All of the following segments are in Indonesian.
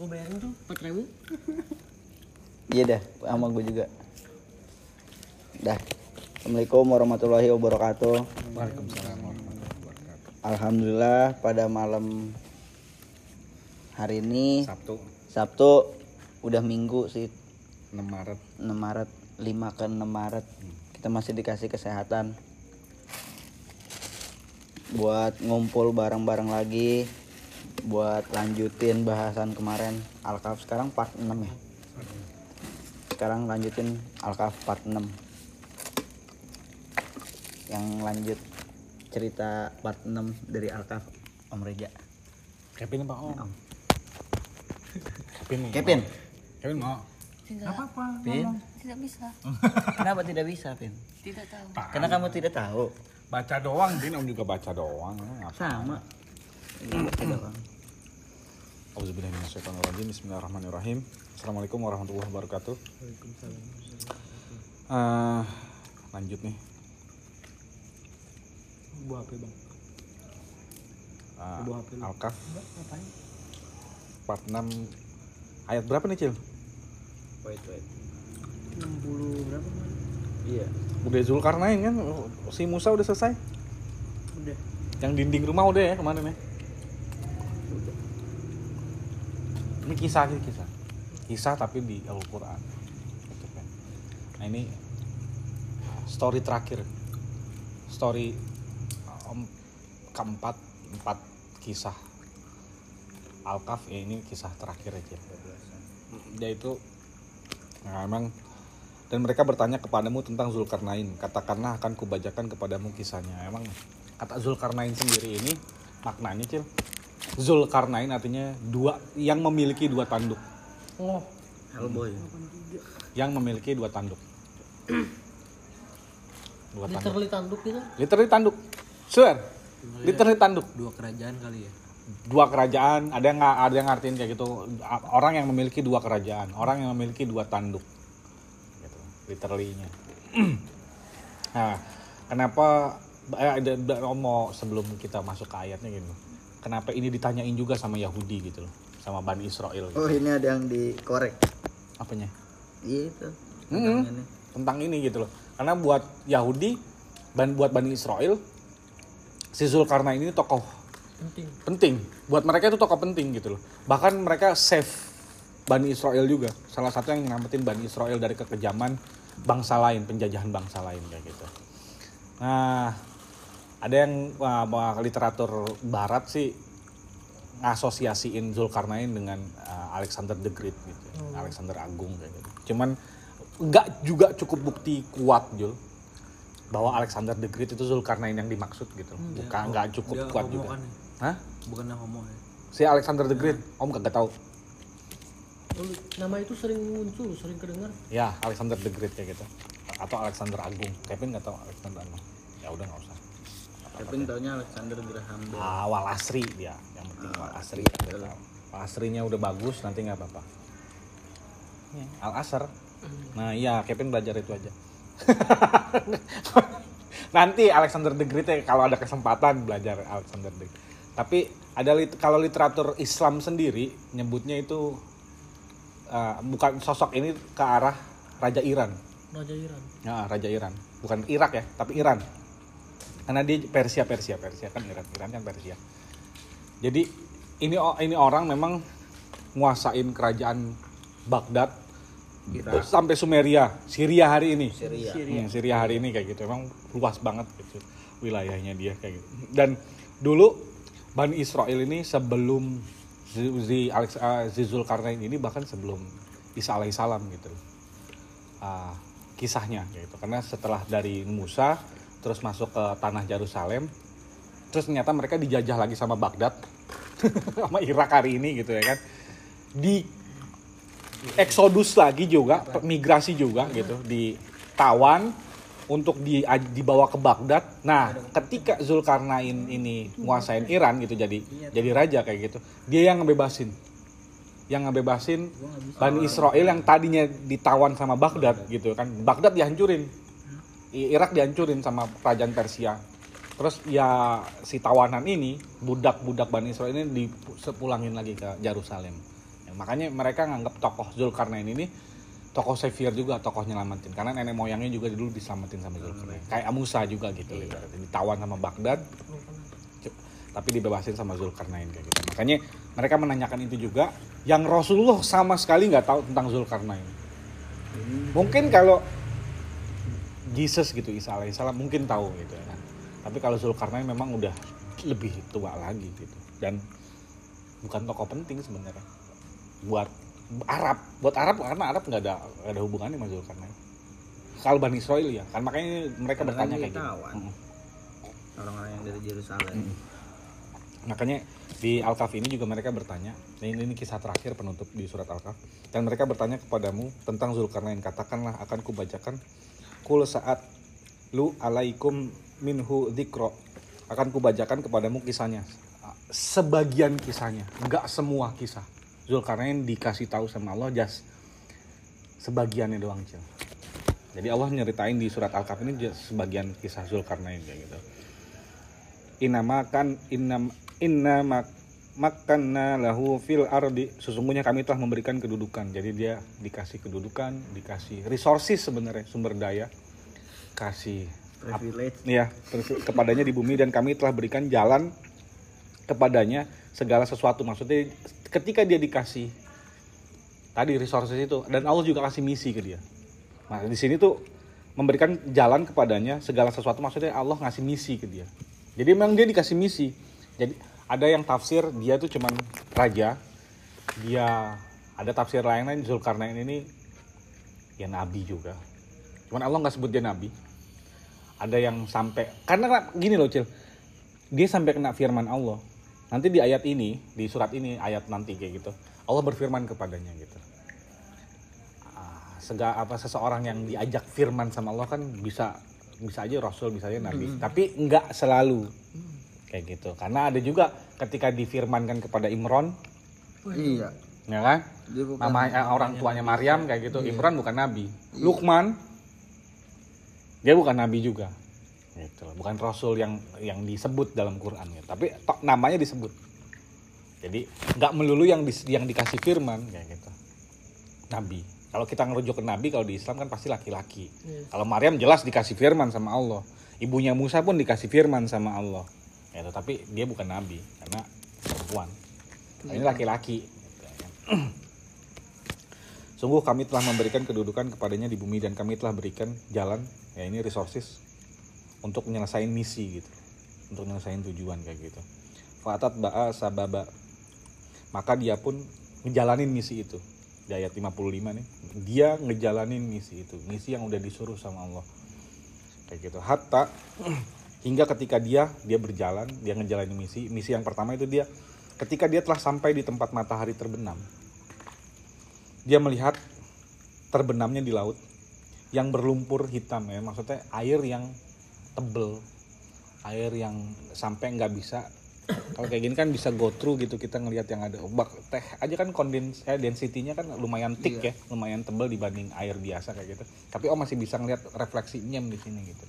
gue bayarin tuh empat ribu Iya dah, sama gue juga. Dah. Assalamualaikum warahmatullahi wabarakatuh. Waalaikumsalam warahmatullahi wabarakatuh. Alhamdulillah pada malam hari ini Sabtu Sabtu udah minggu sih 6 Maret 6 Maret 5 ke 6 Maret kita masih dikasih kesehatan buat ngumpul bareng-bareng lagi buat lanjutin bahasan kemarin Alkaf sekarang part 6 ya sekarang lanjutin Alkaf part 6 yang lanjut cerita part 6 dari Alkaf Om Reja Kevin Pak Om. Om. Kevin. Kevin mau. Kevin mau. Tidak, apa-apa. Pin tidak bisa. kenapa tidak bisa Pin Tidak tahu. karena kamu tidak tahu Baca doang, Din Om juga baca doang. Apa? sama Baca doang. Auzubillahiminasyaitonirrajim. Bismillahirrahmanirrahim. Assalamualaikum warahmatullahi wabarakatuh. Eh, lanjut nih. buah HP bang Eh, Buah HP. Al-Kaf part 6 ayat berapa nih, Cil? Wait wait. 60 berapa bang Iya. Udah Zulkarnain kan? Si Musa udah selesai. udah Yang dinding rumah udah ya kemarin ya. Ini kisah sih kisah. Kisah tapi di Al-Qur'an. Gitu kan. Nah, ini story terakhir. Story um, keempat empat kisah Al-Kaf ya ini kisah terakhir aja. Yaitu nah, memang dan mereka bertanya kepadamu tentang Zulkarnain. Katakanlah akan kubacakan kepadamu kisahnya. Emang kata Zulkarnain sendiri ini maknanya cil. Zulkarnain artinya dua yang memiliki dua tanduk. oh Hellboy. Yang memiliki dua tanduk. dua tanduk. literally tanduk gitu Literally tanduk. Swear. Literally tanduk. dua kerajaan kali ya Dua kerajaan, ada yang ada yang ngartiin kayak gitu. Orang yang memiliki dua kerajaan, orang yang memiliki dua tanduk. Gitu. Literally-nya. nah, kenapa eh, ada, ada- mau sebelum kita masuk ke ayatnya gitu. Kenapa ini ditanyain juga sama Yahudi gitu loh, sama Bani Israel gitu. Oh ini ada yang dikorek. Apanya? Iya itu. Tentang ini. tentang ini gitu loh. Karena buat Yahudi dan buat Bani Israel si Zulkarnain ini tokoh penting penting. Buat mereka itu tokoh penting gitu loh. Bahkan mereka save Bani Israel juga. Salah satu yang nyelamatin Bani Israel dari kekejaman bangsa lain, penjajahan bangsa lain kayak gitu. Nah, ada yang wah, literatur barat sih ngasosiasiin Zulkarnain dengan uh, Alexander the Great gitu. Alexander Agung kayak gitu. Cuman nggak juga cukup bukti kuat Jul bahwa Alexander the Great itu Zulkarnain yang dimaksud gitu. Bukan nggak cukup dia kuat juga. kan ya? Hah? bukannya homo ya Si Alexander the Great, Om kagak tahu. Oh, nama itu sering muncul sering kedengar Ya, Alexander the Great kayak gitu. Atau Alexander Agung. Kevin nggak tahu Alexander Agung. Ya udah nggak usah. Tapi taunya Alexander Graham Bell. Ah, Wal Asri dia. Yang penting Wal Asri. Wal Asrinya udah bagus, nanti nggak apa-apa. Ya, Al Asr. Nah iya, Kevin belajar itu aja. nanti Alexander the Great ya, kalau ada kesempatan belajar Alexander the Great. Tapi ada lit- kalau literatur Islam sendiri nyebutnya itu uh, bukan sosok ini ke arah Raja Iran. Raja Iran Ya, Raja Iran. Bukan Irak ya, tapi Iran. Karena dia Persia, Persia, Persia kan Iran, Iran kan Persia. Jadi ini ini orang memang nguasain kerajaan Baghdad sampai Sumeria, Syria hari ini. Syria. Hmm, Syria hari ini kayak gitu. Emang luas banget gitu wilayahnya dia kayak gitu. Dan dulu Bani Israel ini sebelum Zi- Zi Alex uh, Zulkarnain ini bahkan sebelum Isa alaihissalam gitu. Ah, kisahnya gitu. Karena setelah dari Musa terus masuk ke tanah Yerusalem terus ternyata mereka dijajah lagi sama Baghdad sama Irak hari ini gitu ya kan. Di eksodus lagi juga, migrasi juga gitu, ditawan untuk di, dibawa ke Baghdad. Nah, ketika Zulkarnain ini nguasain Iran gitu jadi jadi raja kayak gitu, dia yang ngebebasin. Yang ngebebasin Bani Israel yang tadinya ditawan sama Baghdad gitu kan. Baghdad dihancurin. Irak dihancurin sama kerajaan Persia. Terus ya si tawanan ini, budak-budak Bani Israel ini dipulangin lagi ke Yerusalem. Ya, makanya mereka nganggap tokoh Zulkarnain ini tokoh savior juga, tokoh nyelamatin. Karena nenek moyangnya juga dulu diselamatin sama Zulkarnain. Kayak Musa juga gitu. ibaratnya. Ditawan sama Baghdad, tapi dibebasin sama Zulkarnain kayak gitu. Makanya mereka menanyakan itu juga yang Rasulullah sama sekali nggak tahu tentang Zulkarnain. Mungkin kalau Jesus gitu Isa alaihissalam mungkin tahu gitu ya kan. Tapi kalau Zulkarnain memang udah lebih tua lagi gitu dan bukan tokoh penting sebenarnya buat Arab buat Arab karena Arab nggak ada nggak ada hubungannya sama Zulkarnain. Kalau Bani Israel ya kan makanya mereka Karena bertanya kayak gitu. orang-orang yang dari Yerusalem Makanya di Al-Kahf ini juga mereka bertanya, ini, ini kisah terakhir penutup di surat Al-Kahf. Dan mereka bertanya kepadamu tentang Zulkarnain. Katakanlah akan kubacakan kul saat lu alaikum minhu dzikro. Akan kubacakan kepadamu kisahnya. Sebagian kisahnya, enggak semua kisah. Zulkarnain dikasih tahu sama Allah jas sebagiannya doang, Cil. Jadi Allah nyeritain di surat Al-Kahf ini sebagian kisah Zulkarnain kayak gitu inama kan inam inna mak makanna lahu fil ardi. Sesungguhnya kami telah memberikan kedudukan. Jadi dia dikasih kedudukan dikasih resources sebenarnya sumber daya. Kasih privilege. Ya kepadanya di bumi. Dan kami telah berikan jalan kepadanya segala sesuatu. Maksudnya ketika dia dikasih tadi resources itu dan Allah juga kasih misi ke dia. Nah di sini tuh memberikan jalan kepadanya segala sesuatu. Maksudnya Allah ngasih misi ke dia. Jadi memang dia dikasih misi. Jadi ada yang tafsir dia tuh cuman raja. Dia ada tafsir lain lain Zulkarnain ini ya nabi juga. Cuman Allah nggak sebut dia nabi. Ada yang sampai karena gini loh cil. Dia sampai kena firman Allah. Nanti di ayat ini di surat ini ayat nanti kayak gitu Allah berfirman kepadanya gitu. Ah, sega apa seseorang yang diajak firman sama Allah kan bisa bisa aja rasul bisa aja nabi. Tapi nggak selalu kayak gitu. Karena ada juga ketika difirmankan kepada Imron iya. ya kan? Dia bukan nama eh, orang tuanya Maryam kayak gitu. Imran bukan nabi. Lukman dia bukan nabi juga. Gitu. Bukan rasul yang yang disebut dalam Quran. Ya. tapi tok namanya disebut. Jadi nggak melulu yang dis- yang dikasih firman kayak gitu. Nabi. Kalau kita ngerujuk ke nabi kalau di Islam kan pasti laki-laki. Kalau Maryam jelas dikasih firman sama Allah. Ibunya Musa pun dikasih firman sama Allah ya tapi dia bukan nabi karena perempuan ini laki-laki Sungguh kami telah memberikan kedudukan kepadanya di bumi dan kami telah berikan jalan, ya ini resources untuk menyelesaikan misi gitu. Untuk menyelesaikan tujuan kayak gitu. Fatat ba'a sababa. Maka dia pun ngejalanin misi itu. Di ayat 55 nih. Dia ngejalanin misi itu. Misi yang udah disuruh sama Allah. Kayak gitu. Hatta hingga ketika dia dia berjalan, dia ngejalanin misi. Misi yang pertama itu dia ketika dia telah sampai di tempat matahari terbenam dia melihat terbenamnya di laut yang berlumpur hitam ya maksudnya air yang tebel air yang sampai nggak bisa. Kalau kayak gini kan bisa go through gitu kita ngelihat yang ada ombak teh aja kan kondens eh, density-nya kan lumayan thick ya lumayan tebel dibanding air biasa kayak gitu. Tapi oh masih bisa ngelihat refleksinya di sini gitu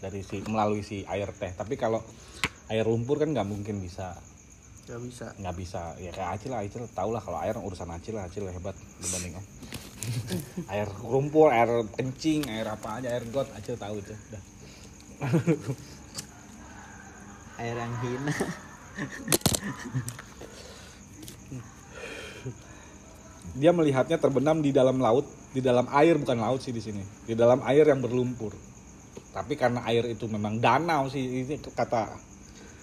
dari si melalui si air teh. Tapi kalau air lumpur kan nggak mungkin bisa. Nggak bisa. Nggak bisa. Ya kayak Acil lah Acil tau lah kalau air urusan Acil lah Acil hebat dibanding Om air rumpur air kencing air apa aja air got Acil tahu itu. Udah air yang hina. Dia melihatnya terbenam di dalam laut di dalam air bukan laut sih di sini. Di dalam air yang berlumpur tapi karena air itu memang danau sih ini kata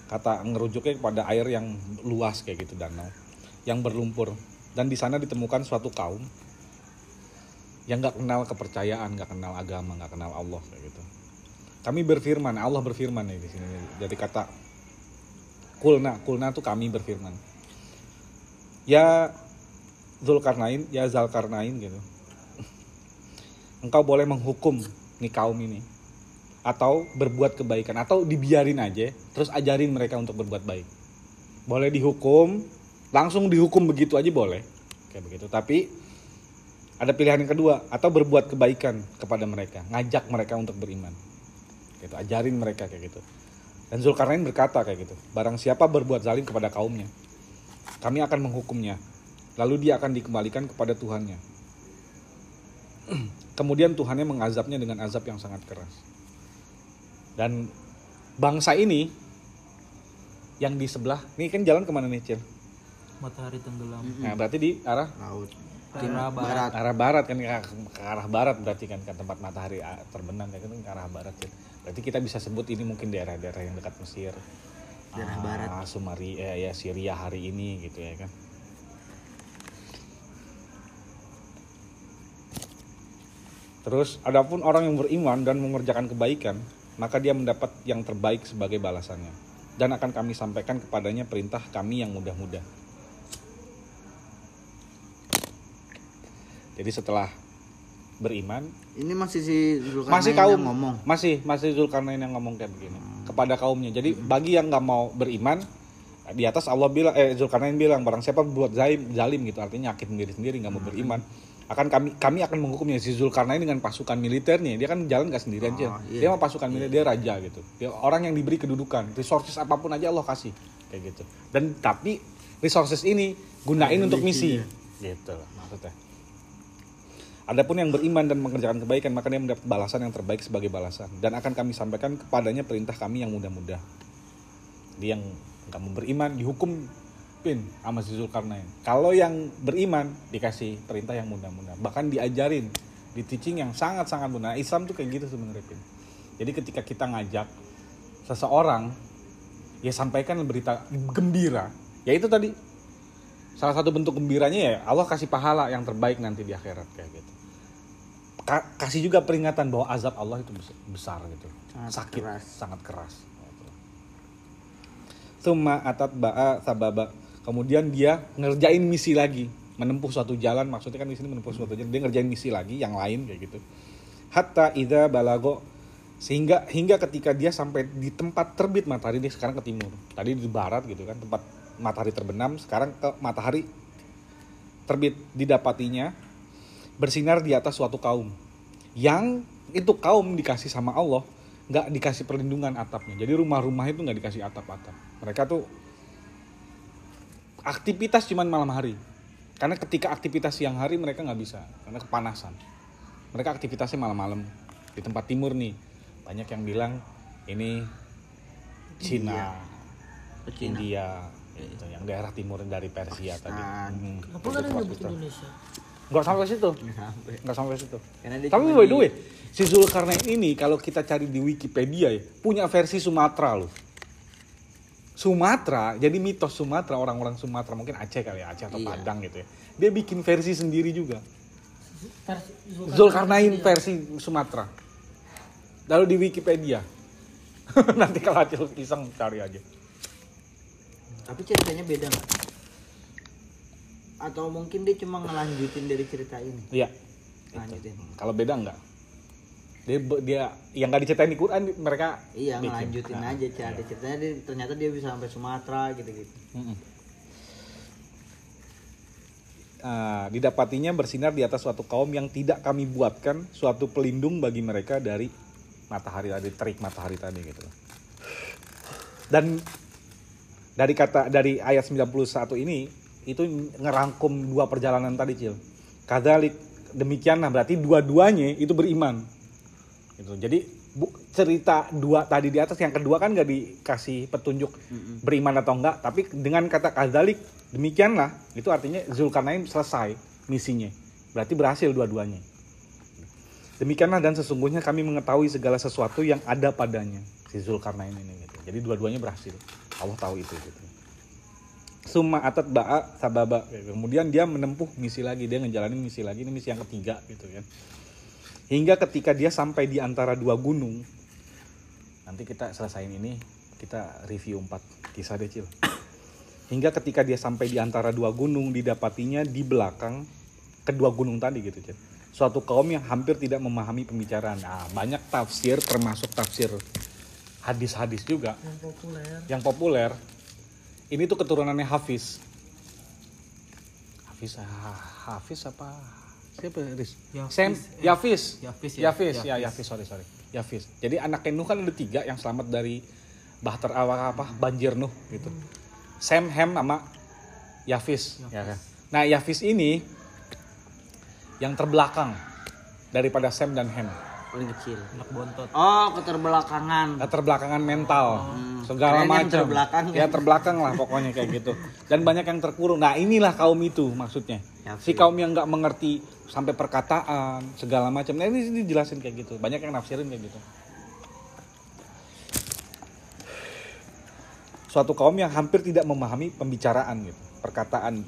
kata ngerujuknya kepada air yang luas kayak gitu danau yang berlumpur. Dan di sana ditemukan suatu kaum yang nggak kenal kepercayaan nggak kenal agama nggak kenal Allah kayak gitu. Kami berfirman Allah berfirman nih di sini. Jadi kata kulna kulna tuh kami berfirman. Ya Zulkarnain ya Zalkarnain gitu. Engkau boleh menghukum nih kaum ini atau berbuat kebaikan atau dibiarin aja terus ajarin mereka untuk berbuat baik. Boleh dihukum langsung dihukum begitu aja boleh. Kayak begitu. Tapi ada pilihan yang kedua atau berbuat kebaikan kepada mereka ngajak mereka untuk beriman. Gitu ajarin mereka kayak gitu. Dan Zulkarnain berkata kayak gitu barang siapa berbuat zalim kepada kaumnya kami akan menghukumnya lalu dia akan dikembalikan kepada Tuhannya. Kemudian Tuhannya mengazabnya dengan azab yang sangat keras. Dan bangsa ini yang di sebelah, ini kan jalan ke mana nih Cil? Matahari tenggelam. Nah berarti di arah laut Ke arah barat. arah barat kan ke, arah barat berarti kan ke tempat matahari ah, terbenam kan ke arah barat Cil. Berarti kita bisa sebut ini mungkin daerah-daerah yang dekat Mesir. Daerah Ah, barat. Sumari eh, ya Syria hari ini gitu ya kan. Terus adapun orang yang beriman dan mengerjakan kebaikan, maka dia mendapat yang terbaik sebagai balasannya. Dan akan kami sampaikan kepadanya perintah kami yang mudah-mudah. Jadi setelah beriman, ini masih si Zulkarnain masih yang kaum. ngomong. Masih masih Zulkarnain yang ngomong kayak begini. Kepada kaumnya. Jadi bagi yang nggak mau beriman di atas Allah bilang eh Zulkarnain bilang barang siapa berbuat zalim zalim gitu. Artinya nyakitin diri sendiri nggak mau beriman akan kami kami akan menghukumnya. Si Zulkarnain dengan pasukan militernya. Dia kan jalan nggak sendirian. Oh, iya. dia mau pasukan militer dia raja gitu. Dia orang yang diberi kedudukan. Resources apa pun aja Allah kasih. Kayak gitu. Dan tapi resources ini gunain untuk misi. gitu loh maksudnya. Adapun yang beriman dan mengerjakan kebaikan maka dia mendapat balasan yang terbaik sebagai balasan. Dan akan kami sampaikan kepadanya perintah kami yang mudah-mudah. Dia yang nggak mau beriman dihukum pin sama si Zulkarnain. Kalau yang beriman dikasih perintah yang mudah-mudah, bahkan diajarin di teaching yang sangat-sangat mudah. Nah, Islam tuh kayak gitu sebenarnya pin. Jadi ketika kita ngajak seseorang ya sampaikan berita gembira. Ya itu tadi salah satu bentuk gembiranya ya Allah kasih pahala yang terbaik nanti di akhirat kayak gitu. Ka- kasih juga peringatan bahwa azab Allah itu bes- besar gitu. Sangat Sakit, keras. sangat keras. Suma atat ba'a sababa. Kemudian dia ngerjain misi lagi, menempuh suatu jalan, maksudnya kan di sini menempuh suatu jalan, dia ngerjain misi lagi yang lain kayak gitu. Hatta idza balago. Sehingga hingga ketika dia sampai di tempat terbit matahari dia sekarang ke timur. Tadi di barat gitu kan, tempat matahari terbenam, sekarang ke matahari terbit didapatinya bersinar di atas suatu kaum. Yang itu kaum dikasih sama Allah nggak dikasih perlindungan atapnya. Jadi rumah-rumah itu nggak dikasih atap-atap. Mereka tuh aktivitas cuman malam hari karena ketika aktivitas siang hari mereka nggak bisa karena kepanasan mereka aktivitasnya malam-malam di tempat timur nih banyak yang bilang ini Cina, Cina. India, gitu, yang daerah timur dari Persia tadi. Pakistan. Hmm, Kenapa nyebut. Indonesia? Nggak sampai situ, sampai nggak sampai situ. Tapi by the way, si Zulkarnain ini kalau kita cari di Wikipedia ya, punya versi Sumatera loh. Sumatera, jadi mitos Sumatera, orang-orang Sumatera, mungkin Aceh kali ya, Aceh atau Iya. Padang gitu ya. Dia bikin versi sendiri juga. Versi Zulkarnain versi Sumatera. Lalu di Wikipedia. Nanti kalau Aceh iseng cari aja. tapi ceritanya beda nggak atau mungkin dia cuma ngelanjutin dari cerita ini Iya. lanjutin Kalau beda enggak? Dia dia yang nggak diceritain di Quran mereka iya bikin. ngelanjutin Nah, aja cara iya. ceritanya dia, ternyata dia bisa sampai Sumatera gitu gitu Mm-mm. Ah, didapatinya bersinar di atas suatu kaum yang tidak kami buatkan suatu pelindung bagi mereka dari matahari tadi terik matahari tadi gitu dan dari kata dari ayat 91 ini itu ngerangkum dua perjalanan tadi cil kadalik demikianlah berarti dua-duanya itu beriman gitu. Jadi bu, cerita dua tadi di atas yang kedua kan nggak dikasih petunjuk beriman atau enggak tapi dengan kata kadalik demikianlah itu artinya Zulkarnain selesai misinya. Berarti berhasil dua-duanya. Demikianlah dan sesungguhnya kami mengetahui segala sesuatu yang ada padanya si Zulkarnain ini gitu. Jadi dua-duanya berhasil. Allah tahu itu gitu. Summa atat ba'a sababa. Kemudian dia menempuh misi lagi dia ngejalanin misi lagi ini misi yang ketiga gitu kan hingga ketika dia sampai di antara dua gunung. Nanti kita selesain ini kita review empat kisah deh Cil hingga ketika dia sampai di antara dua gunung didapatinya di belakang kedua gunung tadi gitu Cil suatu kaum yang hampir tidak memahami pembicaraan. Nah banyak tafsir termasuk tafsir hadis-hadis juga. Yang populer. yang populer. Ini tuh keturunannya Hafiz. Hafiz ah, Hafiz apa siapa Riz? Yafiz, Sam eh, Yafiz Yafiz, ya. Yafiz ya Yafiz. Yafiz sorry sorry Yafiz jadi anak Nuh kan ada tiga yang selamat dari bahter awal apa banjir Nuh gitu Sam Ham sama Yafiz ya kan Nah, Yavis ini yang terbelakang daripada Sam dan Ham. Paling kecil. Anak bontot. Oh, keterbelakangan. Keterbelakangan mental, segala Keren yang macam. terbelakang ya. Ya terbelakang lah pokoknya kayak gitu. Dan banyak yang terkurung. Nah, inilah kaum itu maksudnya. Si kaum yang nggak mengerti sampai perkataan segala macam. Nah, ini dijelasin kayak gitu. Banyak yang nafsirin kayak gitu. Suatu kaum yang hampir tidak memahami pembicaraan gitu, perkataan.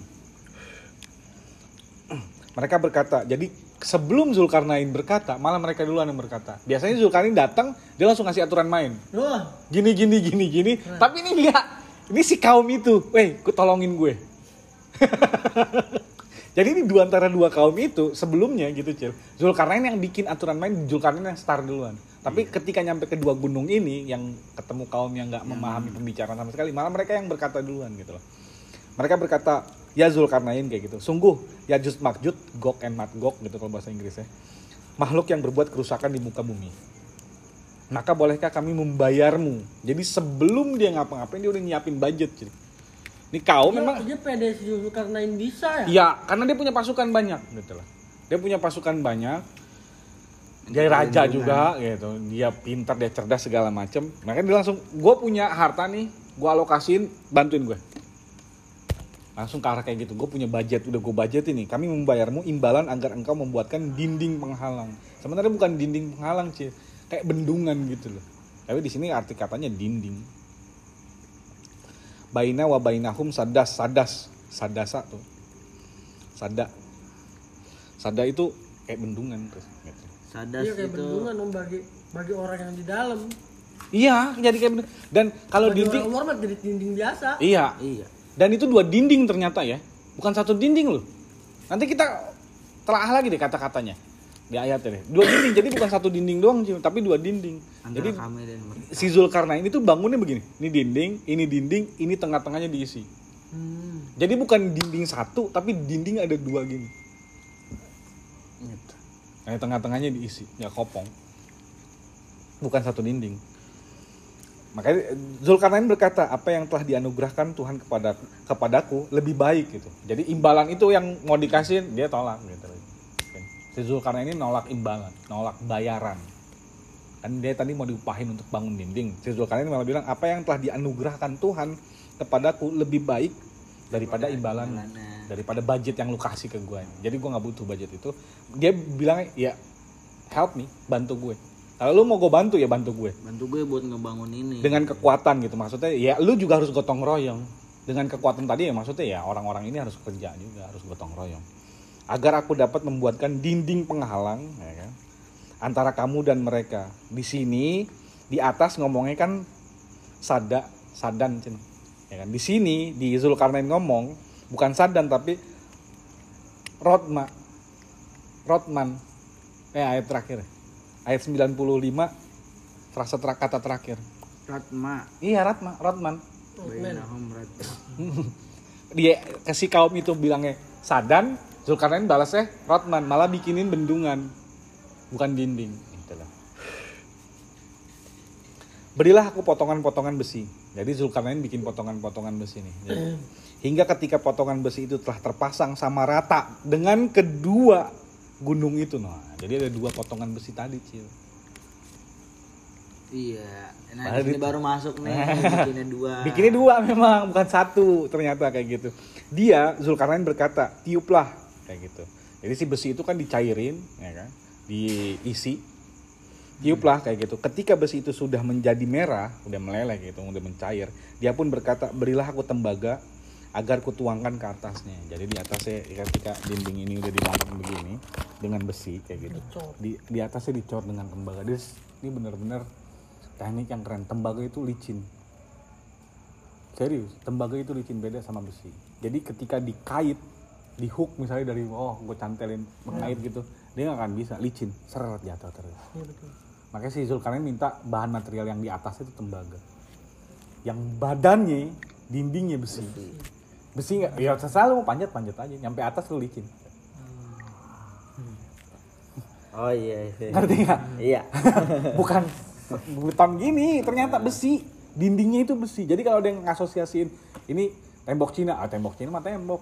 Mereka berkata, jadi sebelum Zulkarnain berkata, malah mereka duluan yang berkata. Biasanya Zulkarnain datang, dia langsung ngasih aturan main Wah, gini gini gini gini tapi ini enggak ini si kaum itu weh tolongin gue jadi ini dua antara dua kaum itu sebelumnya gitu cil. Zulkarnain yang bikin aturan main Zulkarnain yang start duluan. Tapi ketika nyampe ke dua gunung ini yang ketemu kaum yang nggak memahami pembicaraan sama sekali malah mereka yang berkata duluan gitu loh. Mereka berkata ya Zulkarnain kayak gitu. Sungguh ya Just Makjud Gog and Magog gitu kalau bahasa Inggrisnya. Makhluk yang berbuat kerusakan di muka bumi. Maka bolehkah kami membayarmu? Jadi sebelum dia ngapa-ngapain dia udah nyiapin budget. Ini kau dia, memang dia pede si Zulkarnain bisa ya? Iya, karena dia punya pasukan banyak gitu loh. Dia punya pasukan banyak. Dia raja juga gitu. Dia pintar, dia cerdas segala macem. Makanya dia langsung, gue punya harta nih, gue alokasiin, bantuin gue. Langsung ke arah kayak gitu. Gue punya budget, udah gue budget ini. Kami membayarmu imbalan agar engkau membuatkan dinding penghalang. Sebenarnya bukan dinding penghalang sih, kayak bendungan gitu loh. Tapi di sini arti katanya dinding. Baina wa bainahum sadas, sadas, sadasa tuh. Sada. Sada itu kayak bendungan tuh. Sadas Iya kayak itu. bendungan om bagi bagi orang yang di dalam. Iya, jadi kayak bendungan. Dan kalau Bagi dinding, orang luar mah jadi dinding biasa. iya. Iya. Dan itu dua dinding ternyata ya, bukan satu dinding loh. Nanti kita telah lagi deh kata-katanya di ayatnya deh. Dua dinding, jadi bukan satu dinding doang, Cim, tapi dua dinding. Antara Jadi kami dan mereka. si Zulkarnain itu bangunnya begini, ini dinding, ini dinding, ini tengah-tengahnya diisi. Hmm. Jadi bukan dinding satu, tapi dinding ada dua gini. Gitu. Nah, tengah-tengahnya diisi, ya kopong. Bukan satu dinding. Makanya Zulkarnain berkata, apa yang telah dianugerahkan Tuhan kepada kepadaku lebih baik gitu. Jadi imbalan itu yang mau dikasih dia tolak gitu. Si Zulkarnain ini nolak imbalan, nolak bayaran. Kan dia tadi mau diupahin untuk bangun dinding. Si Zulkarnain malah bilang, apa yang telah dianugerahkan Tuhan kepadaku lebih baik daripada imbalan daripada budget yang lu kasih ke gue jadi gue nggak butuh budget itu. Dia bilang ya help me bantu gue. Kalau lu mau gue bantu ya bantu gue. Bantu gue buat ngebangun ini. dengan kekuatan gitu maksudnya ya lu juga harus gotong royong. Dengan kekuatan tadi ya maksudnya ya orang-orang ini harus kerja juga harus gotong royong agar aku dapat membuatkan dinding penghalang ya kan antara kamu dan mereka. Di sini di atas ngomongnya kan sada sadan ya kan? Di sini di Zulkarnain ngomong bukan sadan tapi Rodma Rodman eh ayat terakhir. Ayat 95 frasa ter- kata terakhir. Ratma. Iya Ratma, Rotman. Ratma. Dia kasih kaum itu bilangnya Sadan, Zulkarnain balasnya Rotman, malah bikinin bendungan, bukan dinding. Gitu. Berilah aku potongan-potongan besi. Jadi Zulkarnain bikin potongan-potongan besi nih. Jadi, hingga ketika potongan besi itu telah terpasang sama rata dengan kedua gunung itu. Nah, jadi ada dua potongan besi tadi, Cil. Iya. Nah, di- baru masuk nih, bikinnya dua. Bikinnya dua memang, bukan satu ternyata kayak gitu. Dia Zulkarnain berkata, tiuplah kayak gitu. Jadi si besi itu kan dicairin, ya kan, diisi, tiuplah kayak gitu. Ketika besi itu sudah menjadi merah, udah meleleh gitu, udah mencair, dia pun berkata, berilah aku tembaga agar kutuangkan ke atasnya. Jadi di atasnya ketika dinding ini udah dibangun begini dengan besi kayak gitu. Di di atasnya dicor dengan tembaga. Dia ini benar-benar teknik yang keren. Tembaga itu licin. Serius, tembaga itu licin beda sama besi. Jadi ketika dikait, di hook misalnya dari oh gue cantelin mengait gitu, dia nggak akan bisa licin, seret jatuh terus. Iya betul. Makanya si Zulkarnain minta bahan material yang di atas itu tembaga. Yang badannya dindingnya besi. Besi nggak, ya selalu mau panjat panjat aja, nyampe atas lu licin. Oh iya, iya. Ngerti nggak? Iya. Bukan beton gini, ternyata besi. Dindingnya itu besi. Jadi kalau ada yang ngasosiasiin ini tembok Cina, ah tembok Cina mah tembok.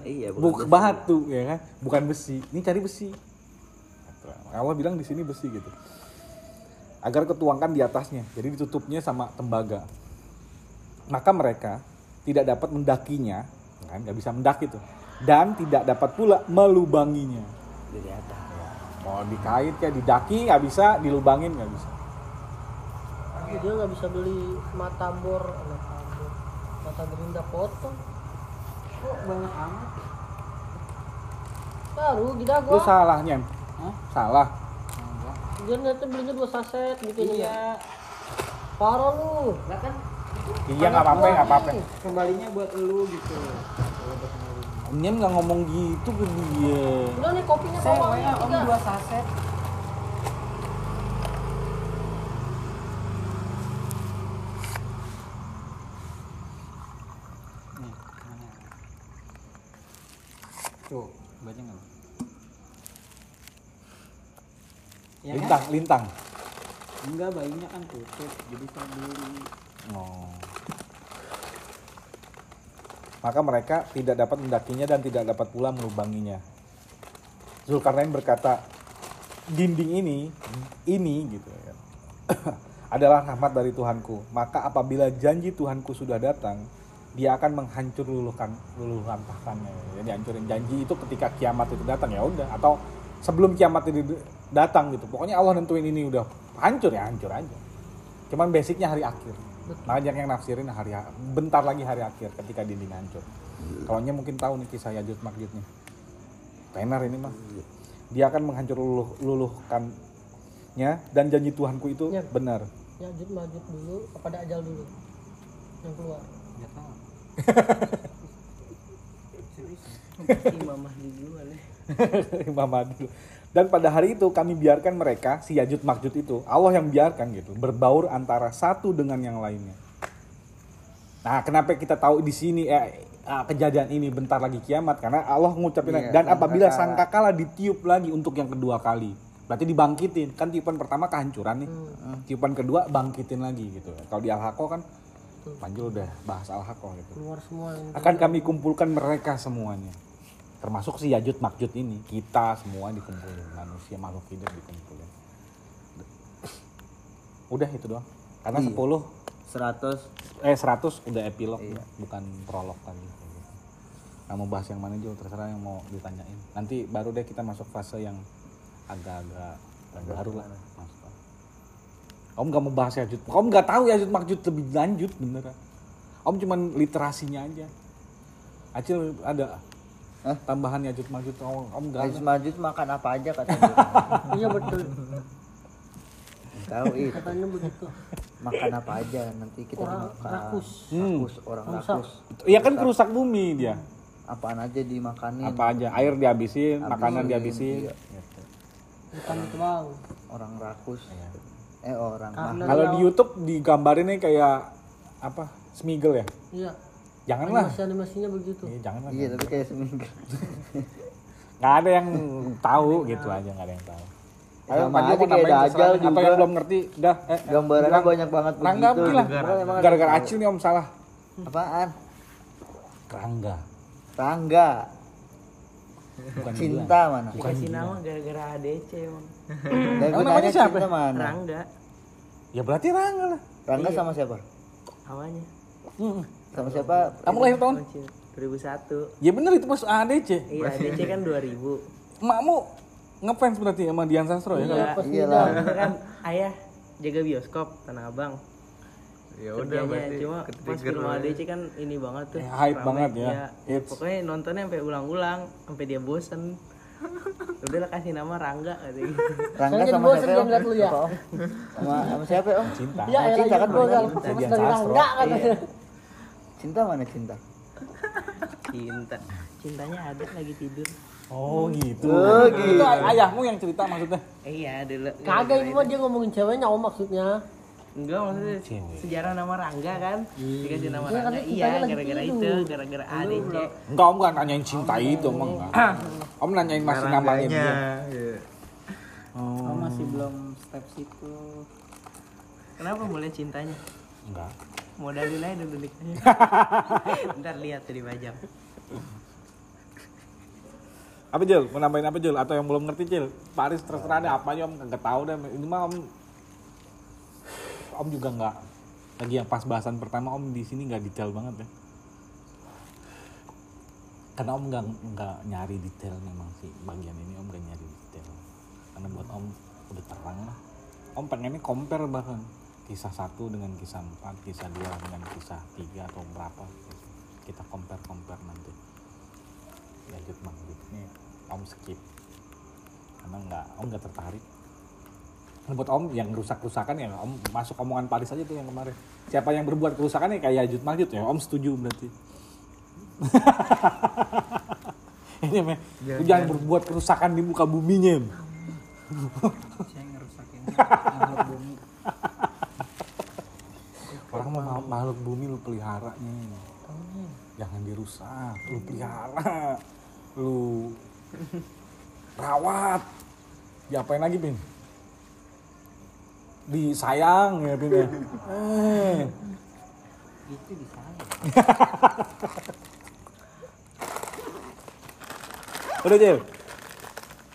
Iya, bukan batu ya kan? Bukan besi. Ini cari besi. Allah bilang di sini besi gitu. Agar ketuangkan di atasnya. Jadi ditutupnya sama tembaga. Maka mereka tidak dapat mendakinya kan? Nggak bisa mendaki tuh dan tidak dapat pula melubanginya. Dari atas. mau dikait kayak didaki nggak bisa dilubangin nggak bisa. Dia nggak bisa beli mata bor mata bor. Mata gerinda potong kok banyak amat? Baru lu gua. Salahnya salah dia nanti belinya dua saset gitu iya. parah lu. Iya nggak apa-apa nggak apa-apa. Kembalinya buat lu gitu. Om Nyem nggak ngomong gitu ke dia. Udah nih kopinya bawa nih tiga. saset. Tuh, baca nggak? lu? Ya lintang lintang Enggak, bayinya kan tutup. Jadi saya beli. Oh. Maka mereka tidak dapat mendakinya dan tidak dapat pula melubanginya. Zulkarnain berkata, dinding ini, ini gitu ya, adalah rahmat dari Tuhanku. Maka apabila janji Tuhanku sudah datang, dia akan menghancur luluhkan luluhantahkannya. Jadi hancurin janji itu ketika kiamat itu datang ya udah atau sebelum kiamat itu datang gitu. Pokoknya Allah nentuin ini udah hancur ya hancur aja. Cuman basicnya hari akhir. Banyak yang nafsirin hari bentar lagi hari akhir ketika dinding hancur. Kalau mungkin tahu nih kisah Yajud Makjudnya. Tenar ini mah. Dia akan menghancur luluh, luluhkannya dan janji Tuhanku itu Ya. benar. ya jut majut dulu apa ada ajal dulu yang keluar tahu. Imam Mahdi. Dan pada hari itu kami biarkan mereka si Yajud Makjud itu Allah yang biarkan gitu berbaur antara satu dengan yang lainnya. Nah, kenapa kita tahu di sini eh, ah, kejadian ini bentar lagi kiamat karena Allah ngucapin Iya, dan apabila sangkakala. ditiup lagi untuk yang kedua kali. Berarti dibangkitin. Kan tiupan pertama kehancuran nih. Tiupan kedua bangkitin lagi gitu. Kalau di Al-Haqqah kan Panjul udah bahas Al-Haqqah gitu keluar semua yang akan kami kumpulkan mereka semuanya. Termasuk si Yajud Makjud ini. Kita semua dikumpulin. Manusia makhluk hidup dikumpulin. Udah itu doang. Karena Iya. 10 100 eh 100 udah epilog. Iya. bukan prolog tadi. Nah, mau bahas yang mana juga terserah yang mau ditanyain. Nanti baru deh kita masuk fase yang agak-agak baru lah. masuk Om gak mau bahas Yajud Om gak tahu Yajud Makjud lebih lanjut beneran. Om cuman literasinya aja. Acil ada Hah? tambahan Yajud Makjud Om, om gak ada? Majut makan apa aja katanya iya betul. Tahu itu. Katanya begitu. Makan apa aja nanti kita Orang makan. rakus. Hmm. rakus orang Rusak. rakus. Iya kan kerusak bumi dia. Apaan aja dimakanin. Apa aja air dihabisin, Habisin, makanan dihabisin. iya. Gitu. bukan itu bang orang rakus. Iya. Eh orang Karena- mah Kalau di YouTube digambarin nih kayak apa? Smiggle ya? iya Janganlah. animasi animasinya begitu Iya, janganlah. iya tapi kayak seminggu Nggak ada yang tahu gitu aja, nggak ada yang tahu. Ya, sama Panji aja kayak Dajjal terserah. Apa juga. yang belum ngerti? Udah. Eh, eh, gambarannya bilang. banyak banget Rangga begitu ada Gara-gara. Acil nih om salah. apaan Kerangga. tangga Bukan cinta mana Dikasih nama gara-gara ADC emang. dan gue namanya siapa? cinta mana Rangga Ya berarti Rangga lah. Rangga Iya. sama siapa awalnya. Hmm. sama siapa Kamu lahir tahun? Kecil. 2001. Ya bener itu pas ADC. Iya, ADC kan 2000. Emakmu ngefans berarti sama Dian Sastro ya? Iya, pas iyalah Itu kan ayah jaga bioskop Tanah Abang. Ya Kerjanya cuma pas film ADC kan ini banget tuh. Eh, hype rame. banget ya. Iya. Hits. Pokoknya nontonnya sampai ulang-ulang, sampai dia bosen. Udah lah kasih nama Rangga katanya gitu. Rangga sama bosen siapa dia om? ngeliat lu ya. Sama sama siapa om Cinta. Iya, Cinta cinta kan kan kan Dian dari Sastro. Rangga katanya. cinta mana cinta Cinta. Cintanya ada lagi tidur. Oh gitu. Oh, gitu. Itu ay- ayahmu yang cerita maksudnya? Iya, dulu. Kagak ini mah dia ngomongin ceweknya om maksudnya. Enggak maksudnya Cewek. sejarah nama Rangga kan dikasih nama Iya, kan Rangga iya gara-gara itu gara-gara ADC Enggak, om enggak nanyain cinta itu, om enggak. Om nanyain masih namanya dia. Oh, masih belum step situ. kenapa mulai cintanya Enggak. modalin aja dulu nikahnya ntar lihat tuh di pajak Apa Jul? Mau nambahin apa Jul? Atau yang belum ngerti Jul? Paris terserah deh apa aja om nggak tahu deh. Ini mah om om juga nggak lagi yang pas bahasan pertama om di sini nggak detail banget ya. Karena om nggak nggak nyari detail memang sih bagian ini om nggak nyari detail. Karena buat om udah terang lah. Om pengennya compare bahkan kisah satu dengan kisah empat, kisah dua dengan kisah tiga atau berapa. Kita compare compare nanti lanjut bang ini om skip karena nggak om nggak tertarik buat om yang rusak rusakan ya om masuk omongan Paris aja tuh yang kemarin. Siapa yang berbuat kerusakan ya kayak Yajud Majud ya? Om setuju berarti. Ini me, lu jangan berbuat kerusakan di muka buminya. Saya ngerusakin makhluk bumi. orang mau makhluk bumi lu pelihara nih. Jangan dirusak lu pelihara lu rawat. Diapain lagi pin disayang ya pin ya eh Itu di sana. udah Jil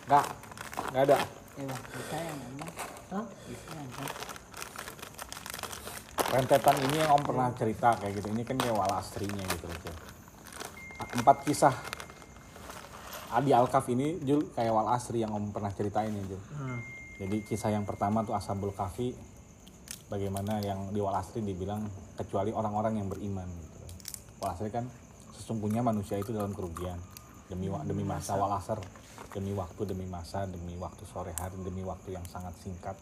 nggak nggak ada Eh bang, bisa yang emang. Hah? Bisa yang rentetan ini yang om pernah cerita kayak gitu ini kan kayak walastrinya gitu Jil. empat kisah Adi Alkaf ini Jul kayak wal asri yang om pernah ceritain ya Jul Jadi kisah yang pertama tuh Ashabul Kahfi bagaimana yang di Walasri dibilang kecuali orang-orang yang beriman gitu. Walasri kan sesungguhnya manusia itu dalam kerugian. Demi demi masa walasar demi waktu demi masa demi waktu sore hari demi waktu yang sangat singkat.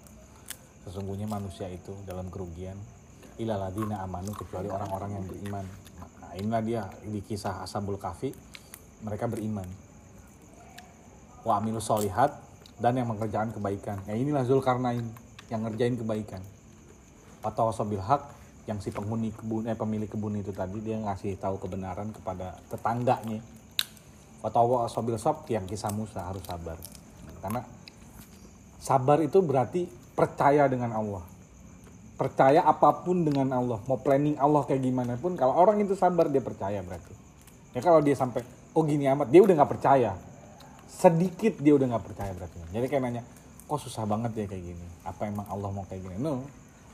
Sesungguhnya manusia itu dalam kerugian. Ilaladina amanu kecuali orang-orang yang beriman. Nah inilah dia di kisah Ashabul Kahfi mereka beriman. Wa amilu solihat dan yang mengerjakan kebaikan. Ya inilah Zulkarnain yang ngerjain kebaikan. Atau wasabil hak yang si penghuni kebun eh pemilik kebun itu tadi dia ngasih tahu kebenaran kepada tetangganya. Atau wasabil sob yang kisah Musa harus sabar. Karena sabar itu berarti percaya dengan Allah. Percaya apa pun dengan Allah. Mau planning Allah kayak gimana pun kalau orang itu sabar dia percaya berarti. Ya kalau dia sampai oh gini amat dia udah nggak percaya sedikit dia udah nggak percaya berarti. Jadi kayak nanya kok susah banget ya kayak gini? Apa emang Allah mau kayak gini? No.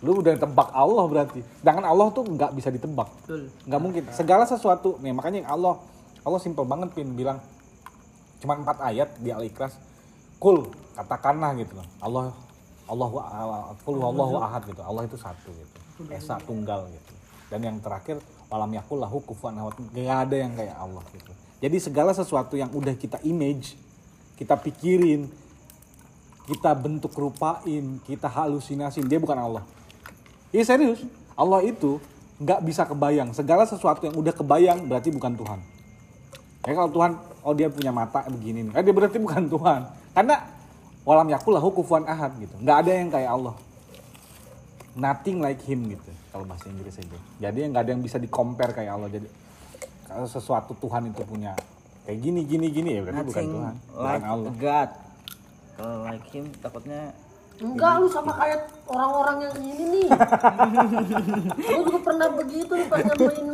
Lu udah tebak Allah berarti. Sedangkan Allah tuh nggak bisa ditebak. Nggak mungkin. Segala sesuatu. Nih makanya Allah Allah simpel banget pin. Bilang cuma empat ayat di al ikhlas kul katakanlah gitu loh. Allah Allah kul Allahu ahad gitu. Allah itu satu gitu. Esa tunggal gitu. Dan yang terakhir walam yakul lahu kufuwan ahad. Nggak ada yang kayak Allah gitu jadi segala sesuatu yang udah kita image kita pikirin kita bentuk rupain kita halusinasin dia bukan Allah. Iya serius. Allah itu nggak bisa kebayang. Segala sesuatu yang udah kebayang berarti bukan Tuhan. Ya kalau Tuhan oh dia punya mata begini kan dia berarti bukan Tuhan. Karena walam yakul lahu kufuwan ahad gitu. Nggak ada yang kayak Allah. Nothing like him gitu kalau bahasa Inggris aja. Jadi nggak ada yang bisa di kayak Allah. Jadi sesuatu Tuhan itu punya kayak gini gini gini ya berarti bukan Nothing Tuhan bukan like Allah God. Kalau like him takutnya Enggak, lu sama kayak orang-orang yang ini nih. lu juga pernah begitu nih pas nyampein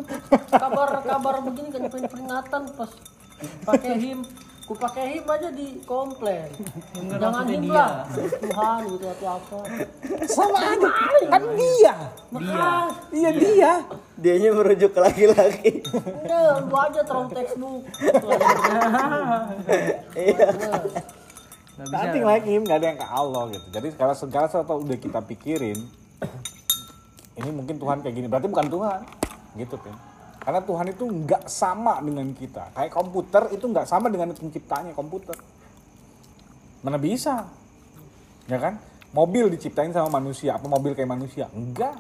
kabar-kabar begini kan peringatan pas pakai him. Ku pakai him aja di komplain. Jangan him lah. Tuhan gitu atau apa. sama aja kan dia Makanya, iya dia dianya merujuk ke laki-laki. udah lu aja terong textbook. Iya. Like him nggak ada yang ke Allah gitu jadi segala segala sesuatu udah kita pikirin ini mungkin Tuhan kayak gini berarti bukan Tuhan gitu kan karena Tuhan itu nggak sama dengan kita kayak komputer itu nggak sama dengan penciptanya komputer mana bisa ya kan mobil diciptain sama manusia apa mobil kayak manusia enggak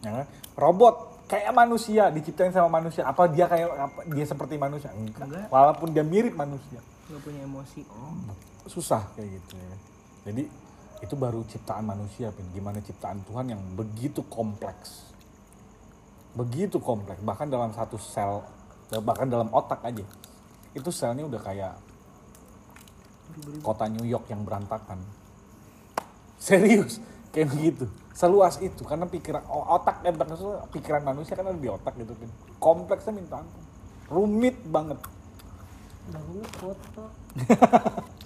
ya kan robot kayak manusia diciptain sama manusia apa dia kayak apa, dia seperti manusia enggak. Enggak. walaupun dia mirip manusia Nggak punya emosi. susah kayak gitu ya. Jadi itu baru ciptaan manusia, Pin. Gimana ciptaan Tuhan yang begitu kompleks. Begitu kompleks, bahkan dalam satu sel, bahkan dalam otak aja. Itu selnya udah kayak kota New York yang berantakan. Serius, kayak begitu. Seluas itu karena pikiran otak dan manusia- pikiran manusia kan ada di otak gitu kan. Kompleksnya minta ampun. Rumit banget. Foto.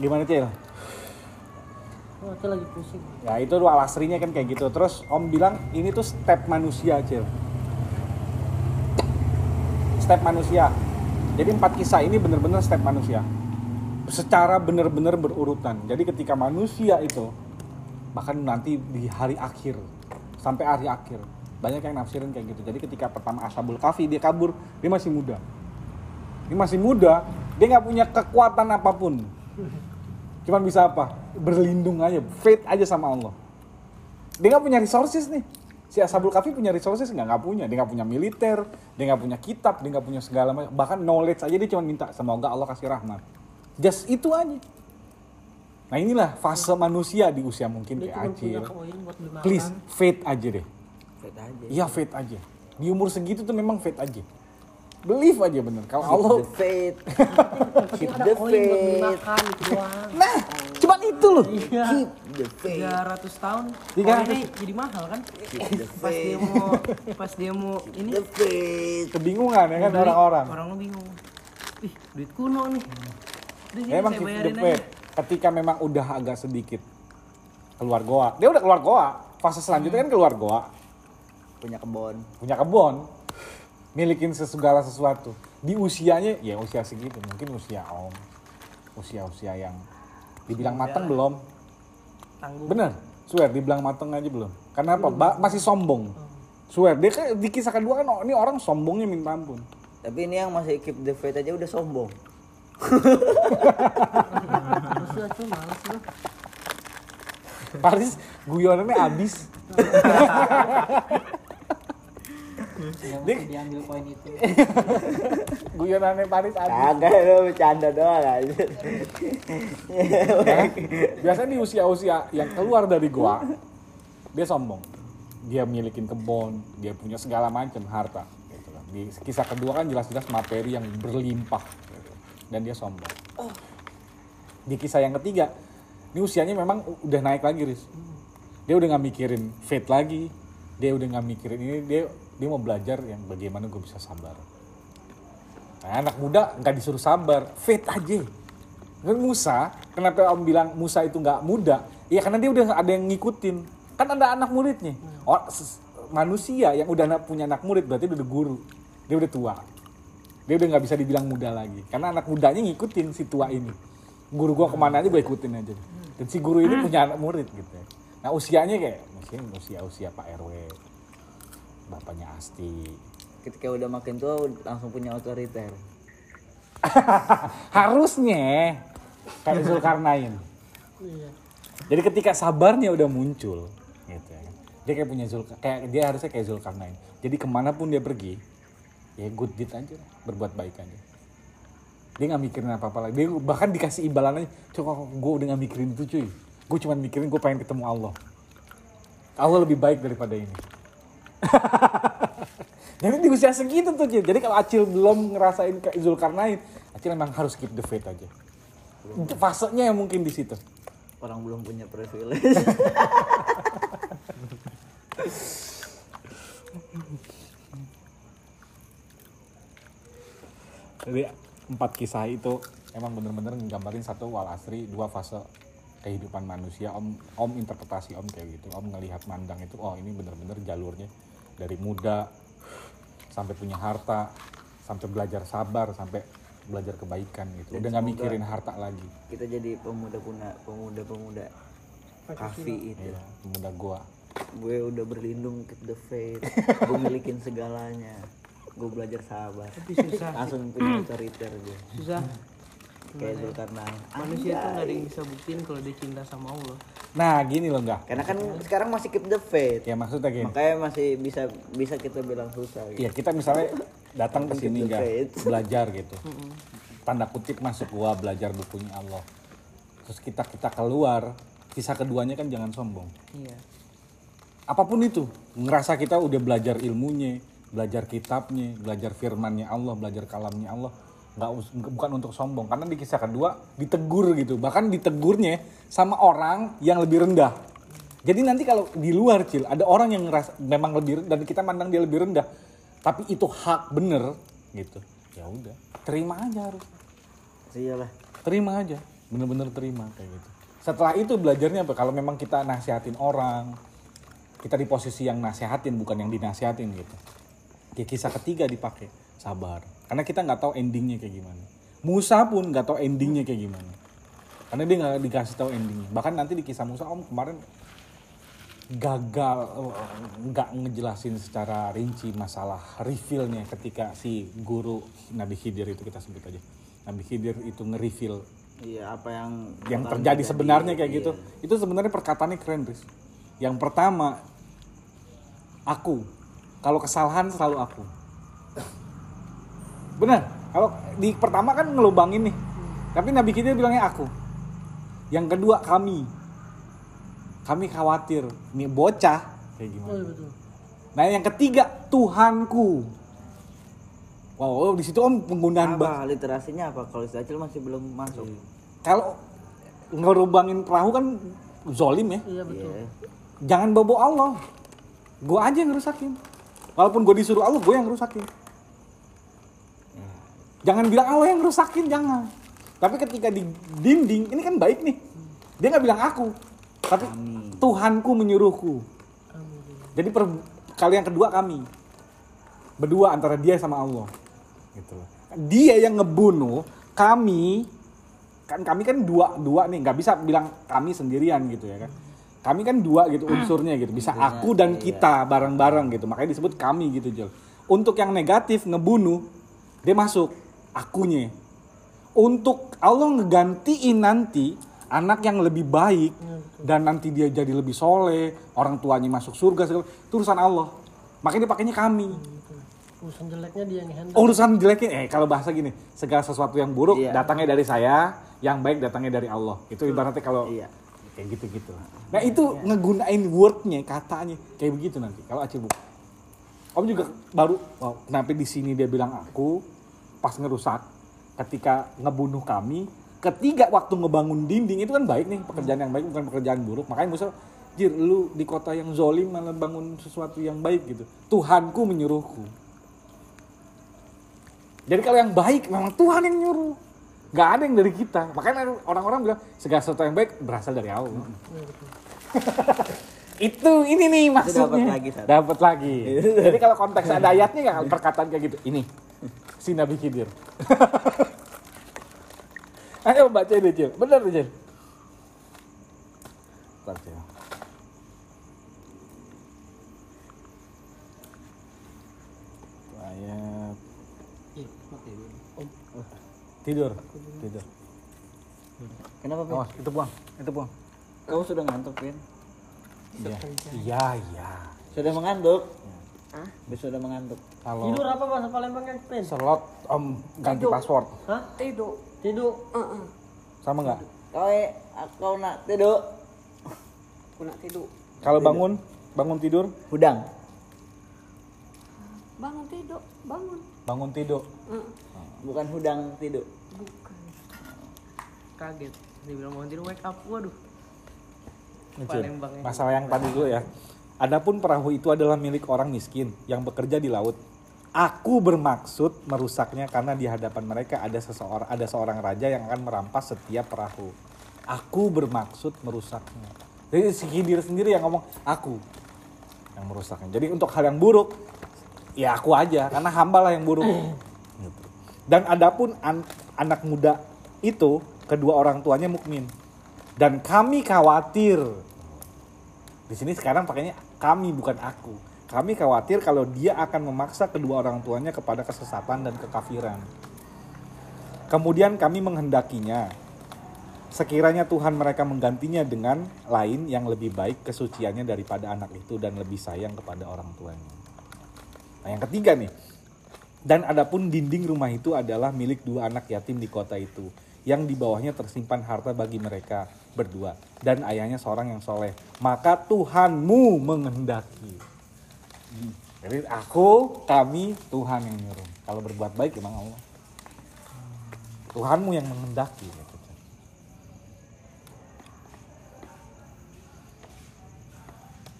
Gimana Cil? Oh, aku lagi pusing. Ya itu alasrinya kan kayak gitu. Terus Om bilang ini tuh step manusia Cil. Step manusia. Jadi empat kisah ini bener-bener step manusia. Secara bener-bener berurutan. Jadi ketika manusia itu bahkan nanti di hari akhir sampai hari akhir banyak yang nafsirin kayak gitu. Jadi ketika pertama Ashabul Kahfi dia kabur dia masih muda. Dia masih muda, dia nggak punya kekuatan apa pun. Cuman bisa apa? Berlindung aja, faith aja sama Allah. Dia nggak punya resources nih. Si Ashabul Kahfi punya resources nggak? Nggak punya. Dia nggak punya militer, dia nggak punya kitab, dia nggak punya segala macam. Bahkan knowledge aja dia cuma minta semoga Allah kasih rahmat. Just itu aja. Nah inilah fase manusia di usia mungkin Dia kayak Acil. Please, faith aja deh. Fit aja. Iya faith aja. Di umur segitu tuh memang faith aja. Believe aja bener. Kalau Allah The faith. Keep the faith. makan itu doang. Nah, cuman itu loh. Iya. Keep the faith. 300 tahun. 300. Koinnya jadi mahal kan? Keep the Pas dia faith. mau pas dia mau ini The faith. Kebingungan ya kan orang-orang. Orang lu bingung. Ih, duit kuno nih. Udah sini Emang saya keep the faith. Ketika memang udah agak sedikit keluar goa. Dia udah keluar goa. Fase selanjutnya kan keluar goa. Punya kebon. Punya kebon. Milikin segala sesuatu. Di usianya, ya usia segitu. Mungkin usia om. Usia-usia yang dibilang matang belum. Tanggung. Bener. Swear, dibilang mateng aja belum. Karena apa? Ba- masih sombong. Swear, dia kayak di kisah kedua kan, oh, ini orang sombongnya minta ampun. Tapi ini yang masih keep the faith aja udah sombong. Terus lu. Paris guyonannya abis. Mesti diambil poin itu. Guyonannya Paris abis. Kagak lu bercanda doang aja. Ya, biasanya di usia-usia yang keluar dari gua, dia sombong. Dia milikin kebun, dia punya segala macam harta. Gitu kan. Di kisah kedua kan jelas-jelas materi yang berlimpah. gitu. Dan dia sombong. Di kisah yang ketiga, ini usianya memang udah naik lagi, Riz. Dia udah nggak mikirin faith lagi. Dia udah nggak mikirin ini, dia dia mau belajar yang bagaimana gue bisa sabar. Nah, anak muda nggak disuruh sabar, faith aja. Kan Musa, kenapa Om bilang Musa itu nggak muda? Ya karena dia udah ada yang ngikutin. Kan ada anak muridnya. Oh, ses- manusia yang udah punya anak murid berarti udah guru. Dia udah tua. Dia udah nggak bisa dibilang muda lagi. Karena anak mudanya ngikutin si tua ini. Guru gua ke mana aja gue ikutin aja. Dan si guru ini punya anak murid gitu. ya. Nah usianya kayak mungkin usia-usia Pak RW. Bapaknya Asti. Ketika udah makin tua langsung punya otoriter. Harusnya kayak Zulkarnain. Iya. Jadi ketika sabarnya udah muncul, gitu ya. Dia kayak punya Zul, kayak dia harusnya kayak Zulkarnain. Jadi ke mana pun dia pergi, ya good deed aja, berbuat baik aja. Dia nggak mikirin apa-apa lagi. Dia bahkan dikasih imbalan aja, coba gue udah nggak mikirin itu cuy. Gue cuma mikirin gue pengen ketemu Allah. Allah lebih baik daripada ini. Jadi di usia segitu tuh cuy. Jadi kalau Acil belum ngerasain kayak Zulkarnain, Acil emang harus keep the faith aja. Fasenya yang mungkin di situ. Orang belum punya privilege. Jadi empat kisah itu emang bener-bener nggambarin satu wal asri, dua fase kehidupan manusia. Om Om interpretasi Om kayak gitu. Om ngelihat mandang itu, oh ini bener-bener jalurnya dari muda sampai punya harta, sampai belajar sabar, sampai belajar kebaikan gitu. Udah nggak mikirin harta lagi. Kita jadi pemuda-pemuda pemuda-pemuda kafi itu. Iya, pemuda gua. Gue udah berlindung keep the faith. gue milikin segalanya. Gue belajar sabar. Tapi susah. Langsung punya otoriter gue. Susah. Kayak Zulkarnain. Manusia tuh gak ada yang bisa buktiin kalau dia cinta sama Allah. Nah, gini loh enggak. Karena kan sekarang masih keep the faith. Ya maksudnya gini. Makanya masih bisa bisa kita bilang susah. Gitu. Iya, kita misalnya datang ke sini enggak belajar gitu. Tanda kutip masuk gua belajar bukunya Allah. Terus kita kita keluar, kisah keduanya kan jangan sombong. Iya. Apa pun itu, ngerasa kita udah belajar ilmunya, belajar kitabnya, belajar firmannya Allah, belajar kalamnya Allah, nggak bukan untuk sombong. Karena di kisah kedua ditegur gitu, bahkan ditegurnya sama orang yang lebih rendah. Jadi nanti kalau di luar cil ada orang yang ngerasa memang lebih dan kita mandang dia lebih rendah, tapi itu hak bener gitu ya udah terima aja harus Iyalah. terima aja bener-bener terima kayak gitu setelah itu belajarnya apa kalau memang kita nasihatin orang kita di posisi yang nasihatin bukan yang dinasihatin gitu ya kisah ketiga dipakai sabar karena kita nggak tahu endingnya kayak gimana. Musa pun nggak tahu endingnya kayak gimana. Karena dia nggak dikasih tahu endingnya. Bahkan nanti di kisah Musa om kemarin gagal eh, nggak ngejelasin secara rinci masalah revealnya ketika si guru Nabi Khidir itu kita sebut aja. Nabi Khidir itu nge-reveal Iya, apa yang yang terjadi terjadi. sebenarnya kayak Iya. gitu itu sebenarnya perkataannya keren Riz. Yang pertama aku. Kalau kesalahan selalu aku benar kalau di pertama kan ngelubangin nih. Tapi Nabi kita bilangnya aku. Yang kedua kami. Kami khawatir. Nih bocah. Kayak Oh, gimana? Iya betul. nah yang ketiga Tuhanku. Wow oh, di situ om penggunaan bah- Apa literasinya apa? Kalau istilah Acil masih belum masuk. kalau ngerubangin perahu kan zolim ya. Iya betul. Iya. jangan bobo Allah. Gue aja yang ngerusakin. Walaupun gue disuruh Allah gue yang ngerusakin jangan bilang Allah yang ngerusakin jangan. Tapi ketika di dinding ini kan baik nih. Dia nggak bilang aku tapi Tuhanku menyuruhku. Amin. jadi per, kali yang kedua kami. Berdua antara dia sama Allah. Gitu loh. dia yang ngebunuh kami kan kami kan dua dua nih. Nggak bisa bilang kami sendirian gitu ya kan. Kami kan dua gitu unsurnya gitu. Bisa aku dan kita bareng-bareng gitu. Makanya disebut kami gitu Jel untuk yang negatif ngebunuh dia masuk akunya. Untuk Allah ngegantiin nanti anak yang lebih baik dan nanti dia jadi lebih soleh orang tuanya masuk surga segala itu urusan Allah. Makanya dia pakainya kami. Urusan jeleknya dia yang handle. urusan jeleknya eh kalau bahasa gini segala sesuatu yang buruk Iya. datangnya dari saya yang baik datangnya dari Allah. Itu ibaratnya kalau Iya. kayak gitu gitu nah itu ngegunain wordnya katanya kayak begitu nanti kalau Acil buka Om juga baru wow, kenapa di sini dia bilang aku pas ngerusak ketika ngebunuh kami ketiga waktu ngebangun dinding itu kan baik nih pekerjaan yang baik bukan pekerjaan buruk. Makanya Musa jir lu di kota yang zolim malah bangun sesuatu yang baik gitu. Tuhanku menyuruhku. Jadi kalau yang baik memang Tuhan yang nyuruh. Nggak ada yang dari kita. Makanya orang-orang bilang segala sesuatu yang baik berasal dari Allah itu ini nih maksudnya dapat lagi, dapat lagi. Jadi kalau konteks ada ayatnya nggak? Perkataan kayak gitu. Ini si Nabi Khidir. Ayo baca deh Cil. Bener deh Cil. Ayat. Tidur. Tidur. Kenapa, Pin? awas itu buang. Itu buang. Kamu sudah ngantuk, Pin? Iya iya iya Sudah mengantuk? Hah? Sudah mengantuk. kalau Tidur apa bahasa Palembangnya, Pin? slot om ganti password Hah? Tidur. Tidur. sama nggak Kau eh, kau nak tidur? Aku nak tidur. kalau bangun bangun tidur Hudang. Bangun tidur, bangun. bangun tidur Bukan hudang tidur. Kaget. Dia bilang mau tidur wake up. Waduh. Palembang ya. Masalah yang tadi dulu ya. Adapun perahu itu adalah milik orang miskin yang bekerja di laut. Aku bermaksud merusaknya karena di hadapan mereka ada seseorang ada seorang raja yang akan merampas setiap perahu. Aku bermaksud merusaknya. Jadi si Khidir sendiri yang ngomong aku yang merusaknya. Jadi untuk hal yang buruk ya aku aja karena hamba lah yang buruk. Gitu. Dan adapun an- anak muda itu kedua orang tuanya mukmin. Dan kami khawatir di sini sekarang pakainya kami bukan aku. Kami khawatir kalau dia akan memaksa kedua orang tuanya kepada kesesatan dan kekafiran. Kemudian kami menghendakinya. Sekiranya Tuhan mereka menggantinya dengan lain yang lebih baik kesuciannya daripada anak itu dan lebih sayang kepada orang tuanya. Nah yang ketiga nih. Dan adapun dinding rumah itu adalah milik dua anak yatim di kota itu. Yang di bawahnya tersimpan harta bagi mereka berdua. Dan ayahnya seorang yang soleh. Maka Tuhanmu menghendaki. Jadi aku, kami, Tuhan yang nyuruh. Kalau berbuat baik emang Allah. Tuhanmu yang menghendaki. gitu.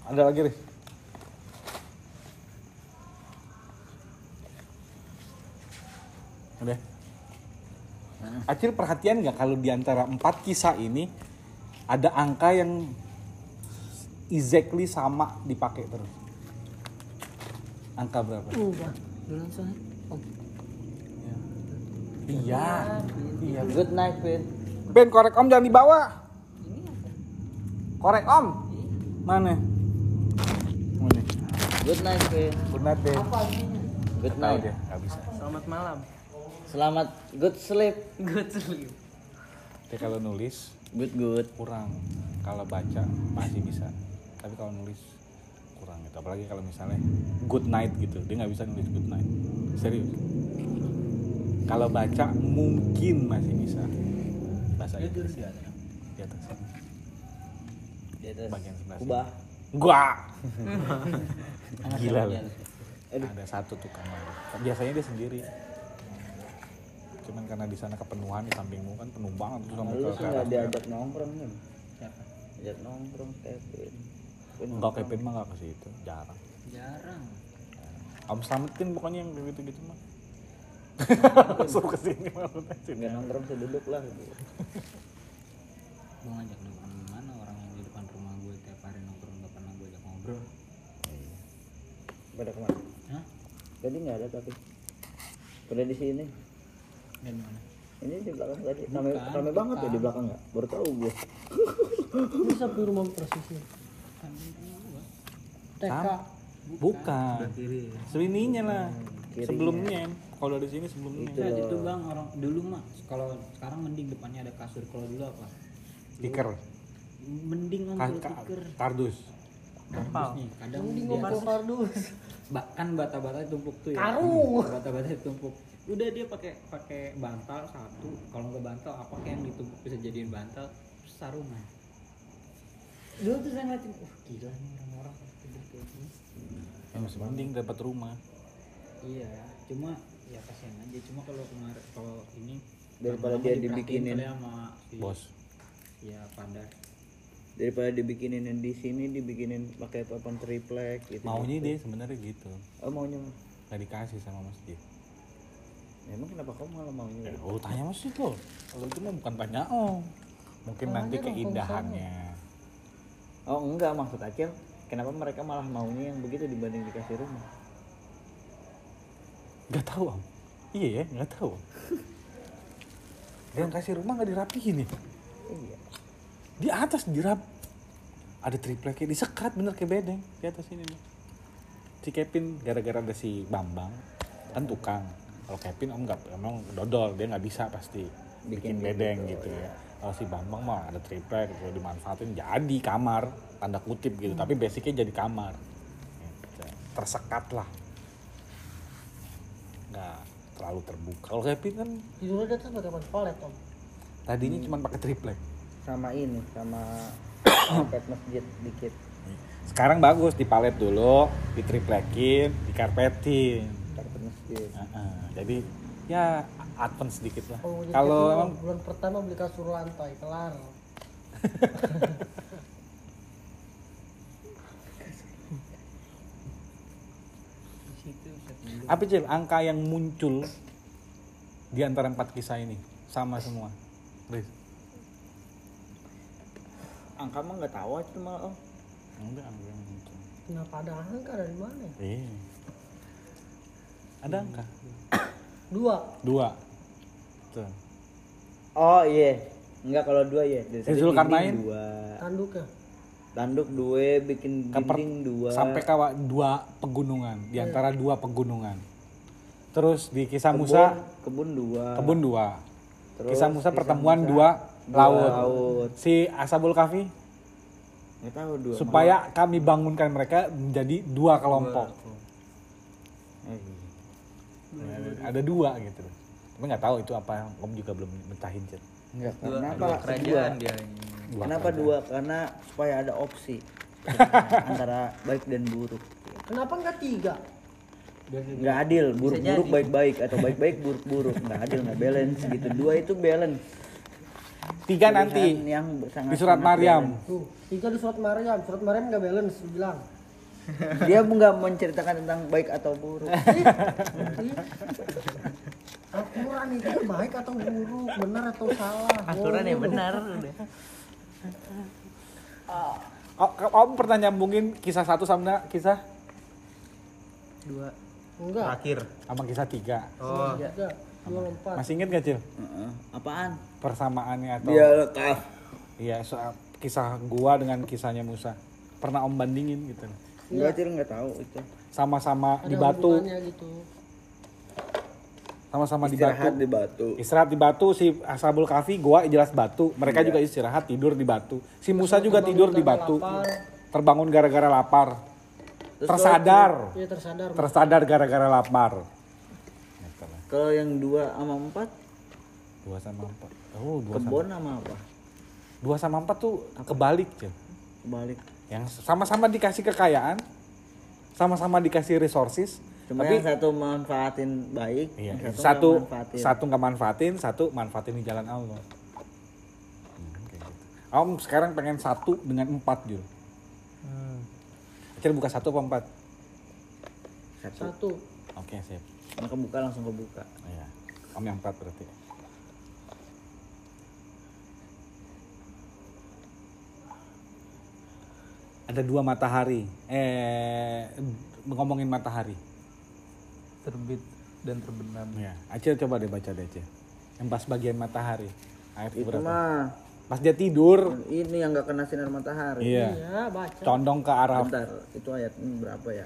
Ada lagi? Udah. Acil perhatian nggak kalau di antara empat kisah ini ada angka yang exactly sama dipakai terus. Angka berapa? Enggak. Soalnya. Om. Iya. Iya. Good night, Vin. Ben korek om jangan dibawa. Korek om. Mana? Mana? Good night, Vin. Good night Ben. Good night. dia, nggak bisa. Selamat malam. Selamat good sleep. Good sleep. Dia kalau nulis Good good. kurang, kalau baca masih bisa. Tapi kalau nulis kurang gitu. Apalagi kalau misalnya good night gitu, dia nggak bisa nulis good night. Serius. Kalau baca mungkin masih bisa. Bahasa Inggris di atas. Di atas. Di atas. Bagian sebelah. Kubah. Gua. Gila lu. Ada satu tuh kamar. Biasanya dia sendiri. Cuman karena di sana kepenuhan di sampingmu kan penuh banget terus sampai Lu ke sih nggak atas. diajak nongkrong nih. Siapa? Ajak nongkrong Kevin. Enggak Kevin mah enggak ke situ, jarang. Jarang. Om Slametin pokoknya yang begitu gitu mah. Suruh ke sini maksudnya sini. nggak nongkrong seduduk lah. Gue ngajak nongkrong di mana orang yang di depan rumah gue tiap hari nongkrong gak pernah gue ajak ngobrol. Pada ke mana? Hah? Tadi nggak ada tapi. Pada di sini. Mana? Ini di belakang tadi. Rame, rame banget ya di belakang nggak? Baru tahu gue. Ini sampai rumah persisnya. TK. Bukan. Kiri. Selininya lah. Kirinya. Sebelumnya. Kalau di sini sebelumnya. Itu. Nah, itu bang orang dulu mah kalau sekarang mending depannya ada kasur kalau dulu apa? Stiker. Mending ka- tikar. kardus. Nih, kadang di ngomong atas kardus. bahkan bata-bata tumpuk tuh ya. Karung. Bata-bata tumpuk. Udah dia pakai pakai bantal satu. Kalau nggak bantal apa kayak yang ditumpuk bisa jadiin bantal terus sarungan. Dulu tuh saya ngeliatin, wah gila nih orang-orang tidur kayak gini. Ya, masih mending dapat rumah. Iya, cuma ya kasihan aja. Cuma kalau kemarin kalau ini Daripada dia dibikinin. sama si, Bos. Ya pada Daripada dibikinin yang di sini dibikinin pakai papan triplek gitu. Maunya dia sebenarnya gitu. Oh maunya. Nggak dikasih sama masjid. Emang kenapa kamu malah maunya? Ya, oh tanya masjid loh. Kalau itu mah bukan tanya oh. Mungkin nanti keindahannya. Oh enggak maksud Acil. Kenapa mereka malah maunya yang begitu dibanding dikasih rumah? Gak tahu om. Iya ya, nggak tahu. Dia yang kasih rumah nggak dirapihin nih. Iya. Di atas dirap. Ada tripleknya disekat bener kayak bedeng di atas ini nih. Si Kevin gara-gara ada si Bambang kan tukang. Kalau Kevin om nggak emang dodol dia nggak bisa pasti bikin, Bikin bedeng gitu ya. Kalau si Bambang mah ada triplek gitu dimanfaatin jadi kamar tanda kutip gitu. Tapi basicnya jadi kamar. Gitu. Tersekat lah. Nggak terlalu terbuka. Kalau Kevin kan Tidurnya di atas pakai toilet om. tadinya cuma pakai triplek. Sama ini sama karpet masjid dikit. Sekarang bagus dipalet dulu, ditriplekin, dikarpetin. Heeh, jadi ya advance sedikit lah. Oh, Kalau emang bulan pertama beli kasur lantai kelar. apa cil angka yang muncul di antara empat kisah ini sama semua. Riz. Angka mah nggak tahu itu mah oh. Enggak, angka yang muncul. Kenapa ada angka dari mana? ya? Iya. Ada angka? Dua. Dua. Tuh. Oh iya. Enggak kalau dua ya. Dari tadi Zulkarnain? dinding Dua. Tanduknya. Tanduk dua, bikin dinding dua. Sampai ke dua pegunungan, di antara dua pegunungan. Terus di kisah kebun, Musa kebun dua. kebun dua. Terus kisah Musa kisah pertemuan Musa, dua, dua laut. laut. Si Ashabul Kahfi Nggak tahu dua. supaya kami bangunkan mereka menjadi dua kelompok. Eh, iya. Nah, Ada dua gitu. Tapi nggak tahu itu apa. Om juga belum mentahin. Enggak, Dua, kenapa dua dua? kerajaan dia. Dua Kenapa kerajaan. dua? Karena supaya ada opsi antara baik dan buruk. Kenapa enggak tiga? Nggak adil, buruk-buruk baik-baik atau baik-baik buruk-buruk. Nggak adil, nggak balance gitu. Dua itu balance. Tiga Pilihan nanti yang sangat di surat Maryam. Tuh, tiga di surat Maryam. Surat Maryam enggak balance, bilang. Dia nggak menceritakan tentang baik atau buruk. Al-Quran itu baik atau buruk, benar atau salah. aturan yang benar udah Oh, kamu pernah nyambungin kisah satu sama kisah dua Enggak. terakhir sama kisah tiga? oh Tiga, dua, empat. Masih inget gak Cil? Heeh. Apaan? Persamaannya atau Dia lekaf. iya soal kisah gua dengan kisahnya Musa. Pernah om bandingin gitu. Enggak Cil nggak tahu itu. Sama-sama di batu, gitu. sama-sama di Istirahat batu. di batu. Istirahat di batu si Ashabul Kahfi gua jelas batu. Mereka Iya. juga istirahat tidur di batu. Si Musa juga tidur di batu. lapar. Terbangun gara-gara lapar. Terus Tersadar. Iya tersadar. Tersadar gara-gara lapar. Gitu lah. Kalau yang dua sama empat Dua sama empat. Oh, dua sama, kebon sama apa? dua sama empat tuh kebalik, Cil. Kebalik. Yang sama-sama dikasih kekayaan, sama-sama dikasih resources, Cuma tapi yang satu manfaatin baik, iya, yang satu nggak manfaatin. satu nggak manfaatin, satu manfaatin di jalan Allah. Hmm, gitu. Om sekarang pengen satu dengan empat Jul. hmm. Acil buka satu apa empat? Satu. Satu. Oke sip. Maka buka langsung kebuka. Iya. Om yang empat berarti. Ada dua matahari. Eh ngomongin matahari. terbit dan terbenam Ya, Acil coba deh baca deh Acil. Yang pas bagian matahari. Ayat Itu berapa? mah Pas dia tidur, ini yang nggak kena sinar matahari. iya, Iya, baca. condong ke arah Bentar, itu ayat ini berapa ya?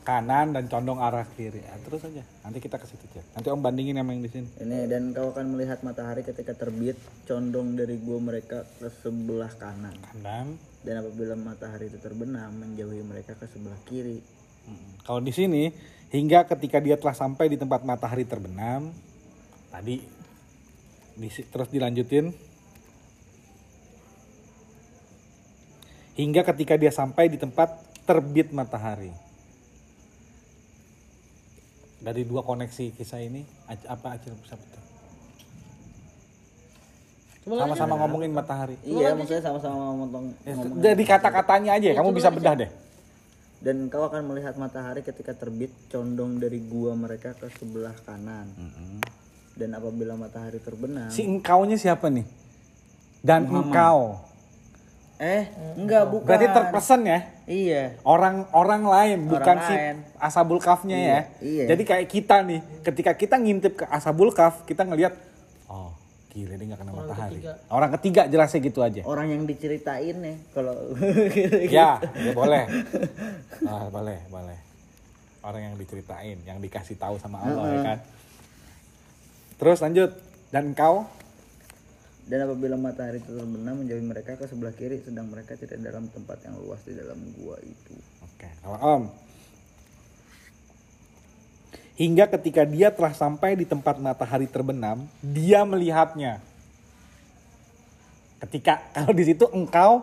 kanan dan condong arah kiri. Ah, terus aja. Nanti kita ke situ Cil. Nanti Om bandingin sama yang di sini. Ini dan kau akan melihat matahari ketika terbit condong dari gua mereka ke sebelah kanan. Kanan. Dan apabila matahari itu terbenam menjauhi mereka ke sebelah kiri. Mm. Kalau di sini hingga ketika dia telah sampai di tempat matahari terbenam, tadi di- terus dilanjutin hingga ketika dia sampai di tempat terbit matahari. Dari dua koneksi kisah ini apa Acil bisa betul? Sama-sama ngomongin matahari. Iya, maksudnya sama-sama ngomong. Ya, ngomong. Dari kata-katanya aja, kamu bisa bedah deh. Dan kau akan melihat matahari ketika terbit condong dari gua mereka ke sebelah kanan. Dan apabila matahari terbenam, Si engkaunya siapa nih? Dan engkau. eh enggak bukan. Berarti terpesan ya? Iya. orang-orang lain bukan si lain. asabul kafnya ya. iya. Jadi kayak kita nih, ketika kita ngintip ke asabul kaf, kita ngelihat gila dia nggak kena matahari. Orang ketiga jelasnya gitu aja. Orang yang diceritain nih kalau Ya, ya boleh. Ah, boleh, boleh. Orang yang diceritain, yang dikasih tahu sama Allah ya kan. Terus lanjut. Dan engkau Dan apabila matahari itu terbenam menjauhi mereka ke sebelah kiri sedang mereka tidak dalam tempat yang luas di dalam gua itu. Oke, kalau Om. Hingga ketika dia telah sampai di tempat matahari terbenam, dia melihatnya. Ketika kalau di situ engkau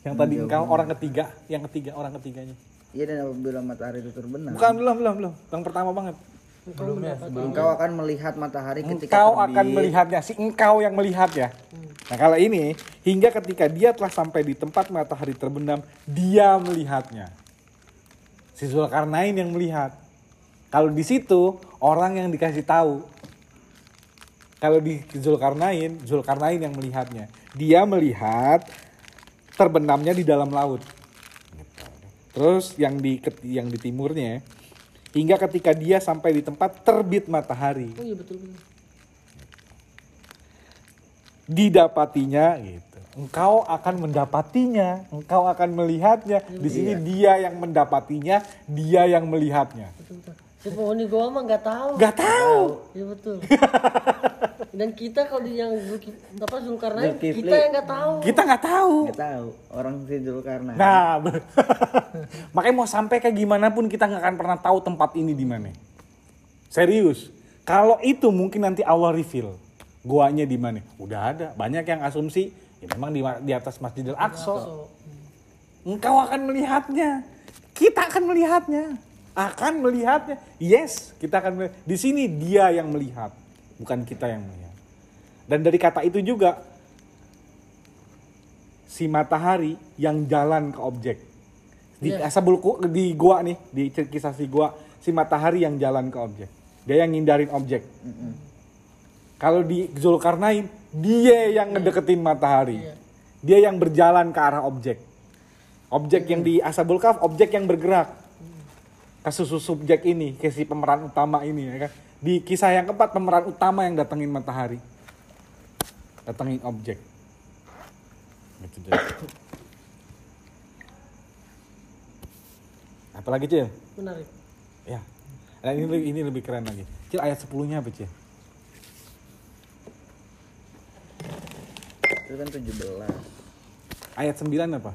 yang tadi engkau orang ketiga, yang ketiga orang ketiganya. Iya dan apabila matahari itu terbenam, Bukan belum belum belum, yang pertama banget. engkau akan melihat matahari ketika Engkau terbit. akan melihatnya, si engkau yang melihat ya. Nah kalau ini hingga ketika dia telah sampai di tempat matahari terbenam, dia melihatnya. Si Zulkarnain yang melihat. Kalau di situ orang yang dikasih tahu. Kalau di Zulkarnain, Zulkarnain yang melihatnya. Dia melihat terbenamnya di dalam laut. Terus yang di yang di timurnya hingga ketika dia sampai di tempat terbit matahari Oh iya betul betul. didapatinya gitu. Engkau akan mendapatinya, engkau akan melihatnya. Di sini dia yang mendapatinya, dia yang melihatnya. betul, betul. Si penghuni gua mah nggak tahu. Gak tahu. Iya betul. Dan kita kalau di yang apa Zulkarnain kita yang nggak tahu. Kita nggak tahu. Nggak tahu orang si Zulkarnain. Nah, makanya mau sampai kayak gimana pun kita nggak akan pernah tahu tempat ini di mana. Serius. Kalau itu mungkin nanti Allah reveal guanya di mana. Udah ada. Banyak yang asumsi ya memang di, di atas Masjidil Aqsa. So, Engkau akan melihatnya. Kita akan melihatnya. Akan melihatnya. Yes, kita akan melihat. Di sini dia yang melihat, bukan kita yang melihat. Dan dari kata itu juga si matahari yang jalan ke objek. Di Iya. asabul di gua nih, di kisah si gua, si matahari yang jalan ke objek. dia yang ngindarin objek. Kalau di Zulkarnain, dia yang ngedeketin matahari. Dia yang berjalan ke arah objek. Objek yang di Ashabul Kahf, objek yang bergerak. Kasus subjek ini, ke si pemeran utama ini ya kan. Di kisah yang keempat, pemeran utama yang datengin matahari. Datengin objek. Gitu deh. Apalagi Cil? Menarik. Ya. Nah, ini lebih- ini lebih keren lagi. Cil ayat 10-nya apa, Cil? Itu kan 17. Ayat 9 apa?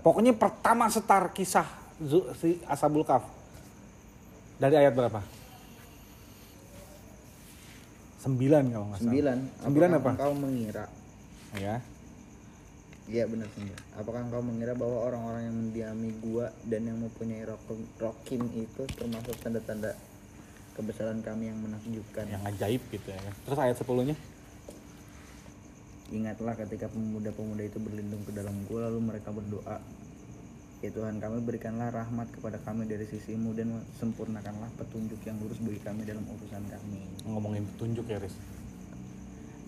Pokoknya pertama setar kisah si Ashabul Kahf. Dari ayat berapa? 9 kalau nggak salah. 9. Sembilan apa? Engkau mengira Ya. Iya benar sembilan. Apakah engkau mengira bahwa orang-orang yang mendiami gua dan yang mempunyai rokim, rokim itu termasuk tanda-tanda kebesaran kami yang menakjubkan? Yang ajaib gitu ya kan. Terus ayat 10-nya? Ingatlah ketika pemuda-pemuda itu berlindung ke dalam gua lalu mereka berdoa. Ya Tuhan kami berikanlah rahmat kepada kami dari sisimu dan sempurnakanlah petunjuk yang lurus bagi kami dalam urusan kami. Ngomongin petunjuk ya, Riz.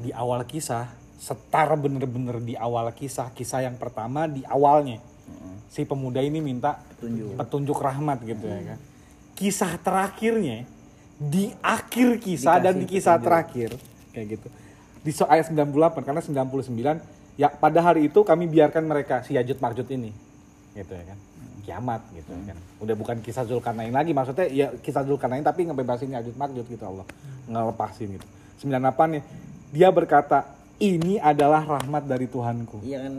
Di awal kisah, setar bener-bener di awal kisah, kisah yang pertama di awalnya. Si pemuda ini minta Petunjuk. petunjuk rahmat gitu ya kan. Kisah terakhirnya di akhir kisah dan di kisah terakhir kayak gitu. Di so ayat 98 karena 99 ya pada hari itu kami biarkan mereka si Yajud Makjud ini gitu ya kan. Kiamat gitu ya kan. Udah bukan kisah Zulkarnain lagi maksudnya ya kisah Zulkarnain tapi ngebebasin Yajud Makjud gitu Allah. Ngelepasin gitu. 98 nih dia berkata ini adalah rahmat dari Tuhanku. Iya kan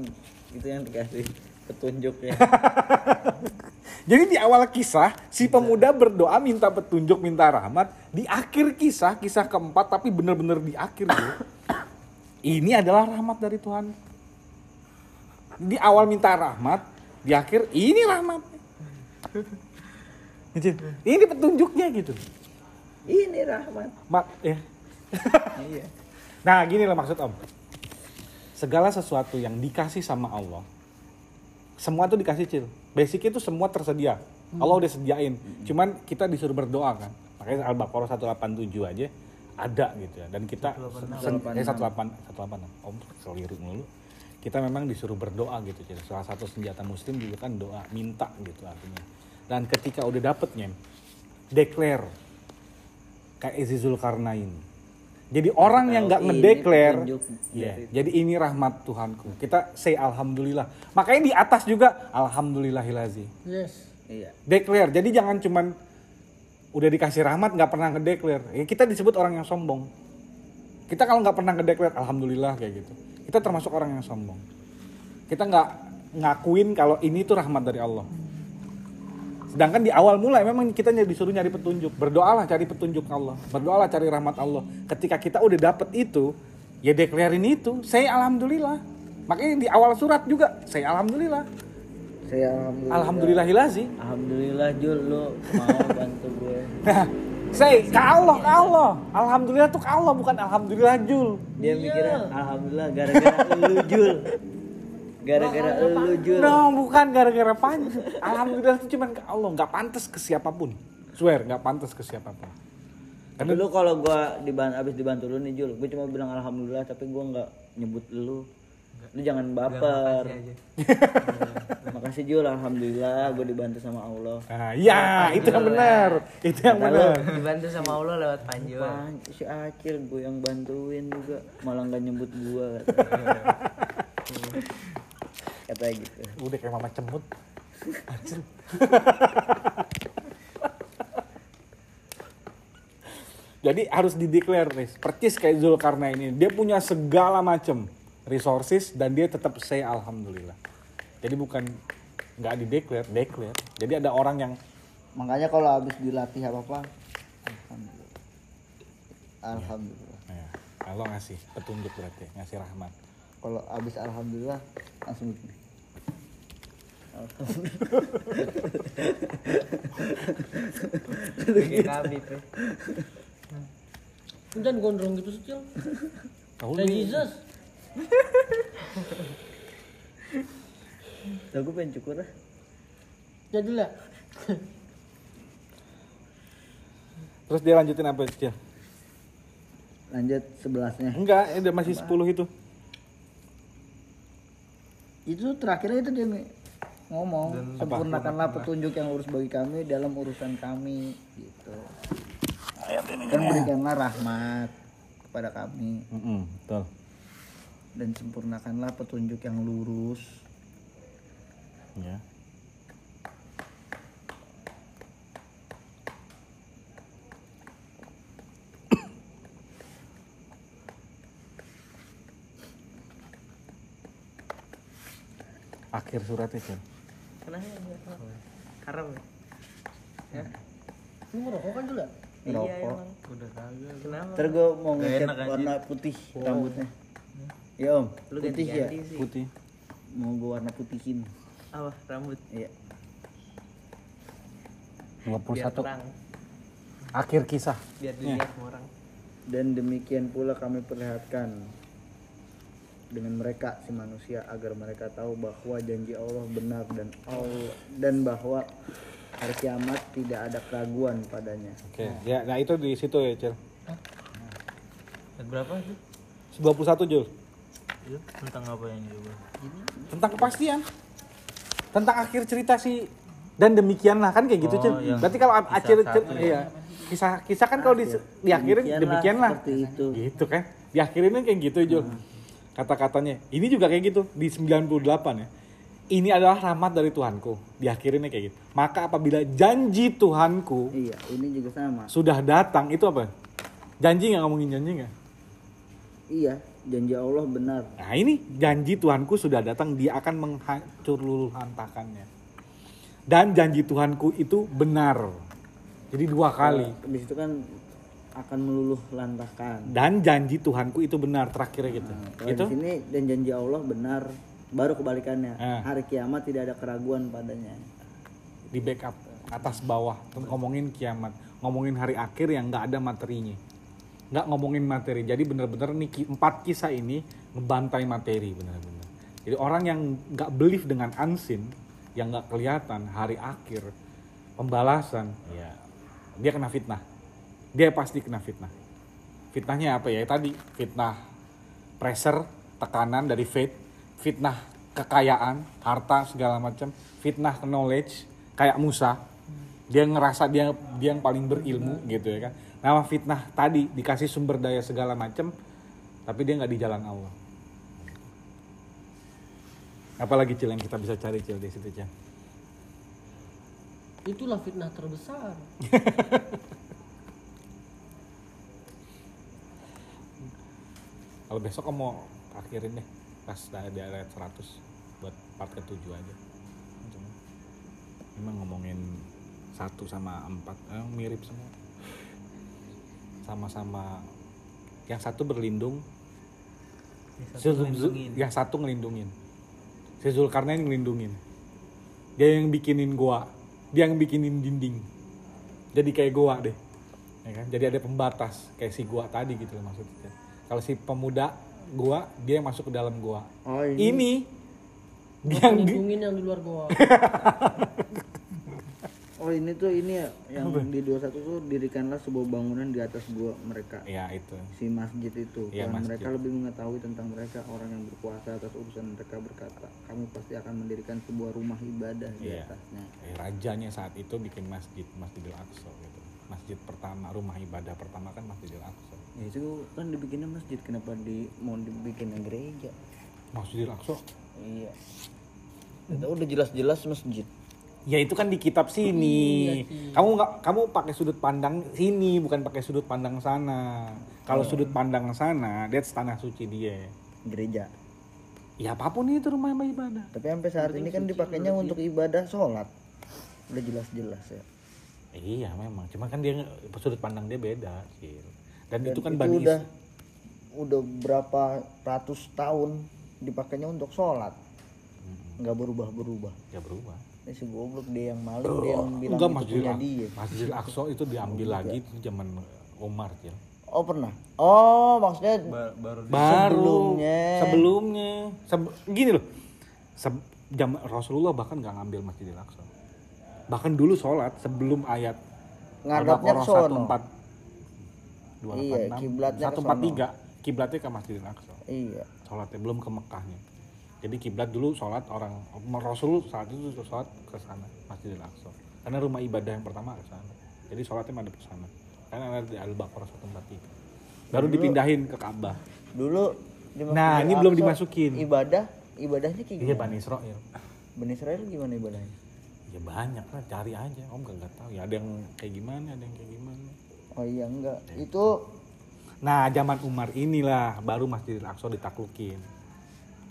itu yang dikasih petunjuknya. Jadi di awal kisah si pemuda berdoa minta petunjuk, minta rahmat. Di akhir kisah, kisah keempat tapi bener-bener di akhir. Ini adalah rahmat dari Tuhan. Di awal minta rahmat, di akhir ini rahmat. Gitu. Ini petunjuknya gitu. Ini rahmat. Mak, ya. Iya. Nah gini lah maksud om. Segala sesuatu yang dikasih sama Allah, semua tuh dikasih cil. Basic itu semua tersedia. Allah udah sediain. Cuman kita disuruh berdoa kan. Makanya Al-Baqarah 187 aja ada gitu ya. Dan kita sen- eh 18 186. Om keliru mulu. Kita memang disuruh berdoa gitu cil. Salah satu senjata muslim juga kan doa, minta gitu artinya. Dan ketika udah dapetnya, declare kayak Zizul Karnain. Jadi orang yang nggak ngedeklar, petunjuk ya, jadi ini rahmat Tuhanku. Kita say alhamdulillah. Makanya di atas juga alhamdulillahilazi. Yes. Iya. Declare. Jadi jangan cuman udah dikasih rahmat nggak pernah ngedeklar. Ya, kita disebut orang yang sombong. Kita kalau nggak pernah ngedeklar alhamdulillah kayak gitu. Kita termasuk orang yang sombong. Kita nggak ngakuin kalau ini tuh rahmat dari Allah. Sedangkan di awal mulai memang kita disuruh nyari petunjuk. Berdoalah cari petunjuk Allah. Berdoalah cari rahmat Allah. Ketika kita udah dapet itu, ya deklarin itu. Saya alhamdulillah. Makanya di awal surat juga, saya alhamdulillah. Saya alhamdulillah. Alhamdulillahilazi. Alhamdulillah Jul lu mau bantu gue. Nah, saya ke Allah, ke Allah. Alhamdulillah tuh ke Allah, bukan alhamdulillah Jul. Dia mikirnya alhamdulillah gara-gara lu Jul. Gara-gara lu Jul. No, bukan gara-gara pantas. Alhamdulillah itu cuman ke Allah, nggak pantas ke siapa pun. Swear, nggak pantas ke siapa pun. Tapi lu kalau gua diban abis dibantu lu nih Jul, gue cuma bilang alhamdulillah tapi gua nggak nyebut lu. Lu jangan baper. Makasih Jul, alhamdulillah gue dibantu sama Allah. Nah, iya, itu yang benar. Itu yang benar. Dibantu sama Allah lewat panjul. Pan, si Acil gue yang bantuin juga, malah nggak nyebut gua. Katanya gitu. Udah kayak mama cemut. Jadi harus dideklar, Riz. Percis kayak Zulkarnain ini. Dia punya segala macam resources dan dia tetap say alhamdulillah. Jadi bukan nggak dideklar, deklar. Jadi ada orang yang Makanya kalau habis dilatih apa apa, alhamdulillah. Alhamdulillah. ya, Allah ngasih petunjuk berarti, ngasih rahmat. Kalau habis alhamdulillah langsung begini. Ya. Lu Jangan gondrong gitu sih, Kayak Jesus. Tuh gue pengen cukur ah. Jadilah. Terus dia lanjutin apa, Cil? Lanjut sebelasnya. Enggak, eh, udah masih 10 itu. Itu terakhirnya itu dia ngomong sempurnakanlah petunjuk yang urus bagi kami dalam urusan kami gitu. Dan berikanlah rahmat kepada kami Mm-mm, betul. Dan sempurnakanlah petunjuk yang lurus. Ya. Akhir suratnya, Cil. Kenapa? Haram ya? Ya. Lu ngerokok kan juga? Iya emang. Udah kagak. Kenapa? Ntar gue mau ngecat warna putih rambutnya. Ya om, Lu putih ya. ganti-ganti sih. Putih. Mau gue warna putihin. Apa? Rambut. Iya. 21. Biar terang. Akhir kisah. Biar dilihat sama orang. Dan demikian pula kami perlihatkan dengan mereka si manusia agar mereka tahu bahwa janji Allah benar dan Allah dan bahwa hari kiamat tidak ada keraguan padanya. Oke, ya nah itu di situ ya, Cil. Dan berapa sih? 21 Jul. Itu tentang apa yang coba? Tentang kepastian. Tentang akhir cerita si dan demikianlah kan kayak gitu, Oh, yang Berarti kalau kisah akhir satu ya? iya. Kisah kisah kan kalau di diakhirin Demikianlah, demikianlah. seperti itu. Gitu kan. Diakhirinnya kayak gitu, Jul. Kata-katanya. Ini juga kayak gitu di 98 ya. Ini adalah rahmat dari Tuhanku. Diakhirinnya kayak gitu. Maka apabila janji Tuhanku Iya, ini juga sama. sudah datang, itu apa? Janji nggak ngomongin janji nggak? Iya, janji Allah benar. Nah ini janji Tuhanku sudah datang, dia akan menghancur luluh lantakannya. Dan janji Tuhanku itu benar. Jadi dua kali. Di situ kan akan meluluh lantakan. Dan janji Tuhanku itu benar terakhirnya gitu. Kalau Gitu? di sini dan janji Allah benar, baru kebalikannya. Ah. Hari kiamat tidak ada keraguan padanya. Di backup atas bawah ngomongin kiamat, ngomongin hari akhir yang nggak ada materinya. Nggak ngomongin materi. Jadi bener-bener nih empat kisah ini ngebantai materi bener-bener. Jadi orang yang nggak believe dengan unseen, yang nggak kelihatan hari akhir, pembalasan, ya dia kena fitnah. Dia pasti kena fitnah. Fitnahnya apa ya? Tadi fitnah pressure, tekanan dari faith, fitnah kekayaan, harta segala macam, fitnah knowledge kayak Musa. Dia ngerasa dia dia yang paling berilmu gitu ya kan. Nama fitnah tadi dikasih sumber daya segala macam, tapi dia nggak di jalan Allah. Apalagi cil yang kita bisa cari cil di situ cil. Itulah fitnah terbesar. Kalau besok kamu mau akhirin deh pas di ayat 100 buat part ke-7 aja. Memang ngomongin satu sama empat eh, mirip semua. Sama-sama yang satu berlindung, si Zul- Zul- yang satu ngelindungin. Si Zulkarnain ngelindungin. Dia yang bikinin gua, dia yang bikinin dinding. Jadi kayak gua deh. Ya kan? Jadi ada pembatas kayak si gua tadi gitu loh maksudnya. Kalau si pemuda gua, dia yang masuk ke dalam gua. Oh Ini dia Gua yang di- yang di luar goa. Oh ini tuh ini ya yang di 21 tuh dirikanlah sebuah bangunan di atas gua mereka. ya itu. Si masjid itu. Karena masjid. mereka lebih mengetahui tentang mereka orang yang berkuasa atas urusan mereka berkata, kami pasti akan mendirikan sebuah rumah ibadah di Iya. atasnya. Eh, rajanya saat itu bikin masjid, Masjidil Aqsa gitu. Masjid pertama, rumah ibadah pertama kan Masjidil Aqsa. Ya itu kan dibikinnya masjid, kenapa di mau dibikin gereja? Masjidil Aqsa. Iya. Itu udah jelas-jelas masjid. Ya itu kan di kitab sini. Kamu nggak, kamu pakai sudut pandang sini, bukan pakai sudut pandang sana. Kalau sudut pandang sana, that's tanah suci dia. Gereja. Ya apa pun itu rumah ibadah. Tapi sampai saat ini kan dipakainya untuk ibadah sholat. Udah jelas-jelas ya. Iya memang, cuma kan dia sudut pandang dia beda, Cil. Dan, Dan itu kan itu Bani udah udah berapa ratus tahun dipakainya untuk sholat. Nggak berubah-berubah. ya berubah. Ini si goblok dia yang maling, dia yang bilang Enggak itu Masjidil, punya dia. Masjidil Aqsa itu diambil lagi itu zaman Umar, Cil. Oh pernah? Oh maksudnya baru baru. Sebelumnya. sebelumnya. Seb- gini loh. Se- jam Rasulullah bahkan nggak ngambil Masjidil Aqsa bahkan dulu sholat sebelum ayat ngadapnya ke sono. 14 286 Iya, kiblatnya ke 143 kiblatnya ke Masjidil Aqsa iya. Sholatnya belum ke Mekahnya jadi kiblat dulu sholat orang Rasul saat itu sholat ke sana Masjidil Aqsa karena rumah ibadah yang pertama ke sana. Jadi sholatnya madep ke sana karena ada di Al-Baqarah 143 baru dipindahin ke Ka'bah. Dulu Nah, ini belum dimasukin. ibadah ibadahnya kayak iya gimana? Bani Israel. Bani Israel gimana ibadahnya? Ya banyak lah. Cari aja. Om gak, tahu. Ya ada yang kayak gimana ada yang kayak gimana. Oh iya enggak. Itu nah zaman Umar inilah baru Masjidil Aqsa ditaklukin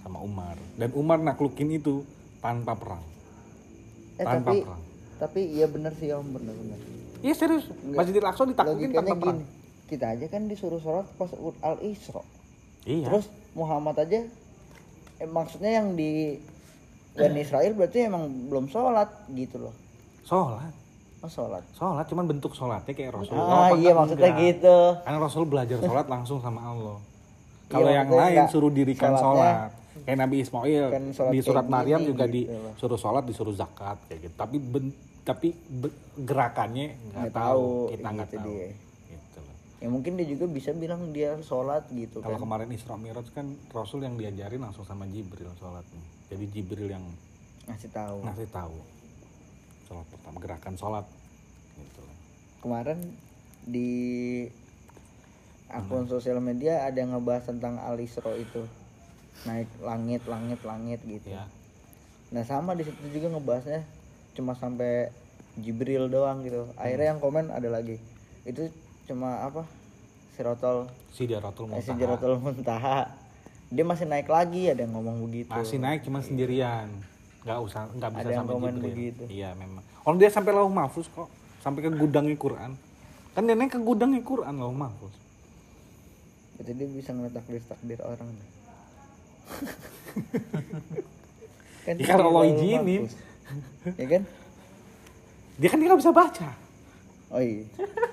sama Umar. Dan Umar naklukin itu tanpa perang. Eh tanpa tapi perang. tapi iya bener sih om bener bener. Iya serius. Masjidil Aqsa ditaklukin tanpa perang. gini kita aja kan disuruh sholat pas al isra iya. Terus Muhammad aja eh, maksudnya yang di Bani Israel berarti emang belum sholat gitu loh. Sholat? Oh sholat. Sholat cuman bentuk sholatnya kayak Rasul ah Oh, iya enggak. maksudnya gitu. Karena Rasul belajar sholat langsung sama Allah. Iya, kalau yang maksudnya lain enggak. suruh dirikan Sholatnya sholat kayak Nabi Ismail. Kan di surat Maryam juga gitu. disuruh sholat disuruh zakat kayak gitu. Tapi ben- tapi be- gerakannya nggak tahu. tahu, kita nggak gitu tahu. dia. gitu loh. ya mungkin dia juga bisa bilang dia sholat gitu kalau kan. kemarin Isra Miraj kan Rasul yang diajarin langsung sama Jibril sholatnya. Jadi Jibril yang ngasih tahu. ngasih tahu. Sholat pertama gerakan sholat. Gitu loh. kemarin di akun sosial media ada yang ngebahas tentang al isra itu naik langit langit langit gitu. Ya nah sama di situ juga ngebahasnya cuma sampai Jibril doang gitu. Akhirnya yang komen ada lagi. Itu cuma apa? Sirotol eh, Muntaha. Sidratul Muntaha. Dia masih naik lagi ada yang ngomong begitu. Masih naik cuma sendirian. Nggak usah nggak bisa Ada komen Jibril. begitu. iya memang. Orang dia sampai lauh mahfuz kok. Sampai ke gudangnya Quran. Kan dia naik ke gudangnya Quran lauh mahfuz. Itu dia bisa ngeliat takdir takdir orang kan Ya, kalau Allah izinin. ya kan? Dia kan nggak bisa baca. Oh iya.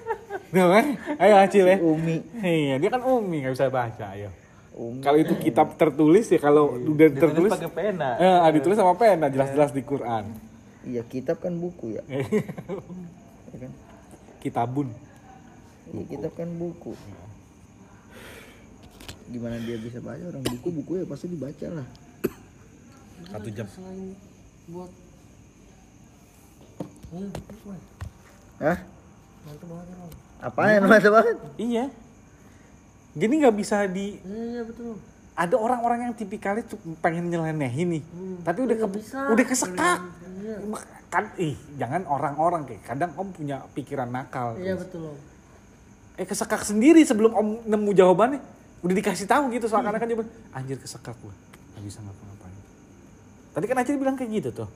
Tuh kan? Ayo acil ya. Umi. Iya dia kan umi nggak bisa baca ayo Umi. Kalau itu kitab tertulis ya kalau udah tertulis pakai pena. Eh, ah, ditulis sama pena jelas-jelas di Quran. Iya kitab kan buku ya. Ya kan? Kitabun. Iya kitab kan buku gimana dia bisa baca orang buku buku ya pasti dibaca lah satu jam Hmm. selain buat ini Hah? mantep banget ya Rom. apaan mantap banget iya jadi nggak bisa di iya iya betul ada orang-orang yang tipikalnya tuh pengen nyelenehin nih tapi udah ke- bisa. udah kesekak Iya. kan ih jangan orang-orang kayak kadang om punya pikiran nakal iya betul Om. eh kesekak sendiri sebelum om nemu jawabannya udah dikasih tahu gitu soalnya kan jawaban anjir kesekak gua. Nggak bisa ngapa-ngapain. Tadi kan Acil bilang kayak gitu tuh.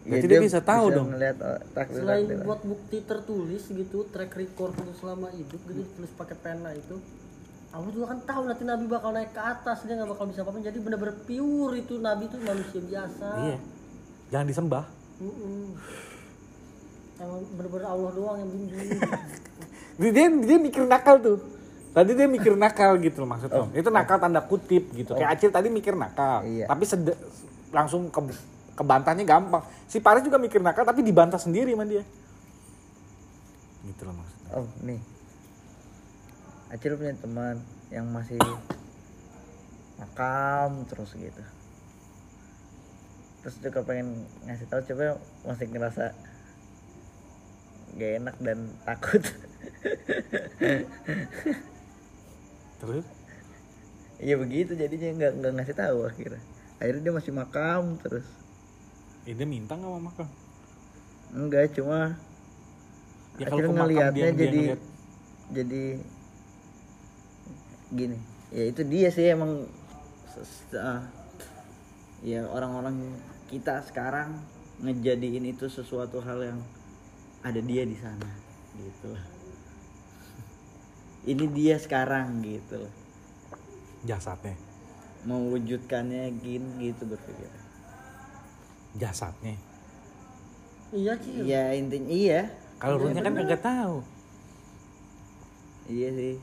Berarti Ya, dia, bisa tahu dong. ngeliat oh, takdir selain takdir. buat bukti tertulis gitu track record untuk selama hidup gitu tulis pakai pena itu Allah juga kan tahu nanti Nabi bakal naik ke atas dia nggak bakal bisa apa-apa. Jadi bener-bener pure itu Nabi itu manusia biasa. Iya. Jangan disembah. Mm-mm. Emang bener-bener Allah doang yang bimbing dia, dia, dia mikir nakal tuh tadi dia mikir nakal gitu loh maksud om itu nakal tanda kutip gitu. Kayak Acil tadi mikir nakal. Iya. tapi sede- langsung ke kebantahnya gampang. Si Paris juga mikir nakal tapi dibantah sendiri sama dia. Gitu loh maksudnya. Oh nih. Acil punya teman yang masih makam terus gitu. Terus juga pengen ngasih tahu coba masih ngerasa gak enak dan takut terus? Iya begitu jadinya. Nggak nggak ngasih tahu akhirnya. Akhirnya dia masih makam terus. Eh, dia minta nggak sama makam? Enggak cuma ya akhirnya ngelihatnya jadi ngeliat. jadi gini. Ya itu dia sih emang ah, ya orang-orang kita sekarang ngejadiin itu sesuatu hal yang ada dia di sana gitu lah ini dia sekarang gitu loh. Jasadnya. Mewujudkannya gini gitu berpikir. Jasadnya. Iya sih iya intinya iya. Kalau ruhnya kan kagak tahu. Iya sih.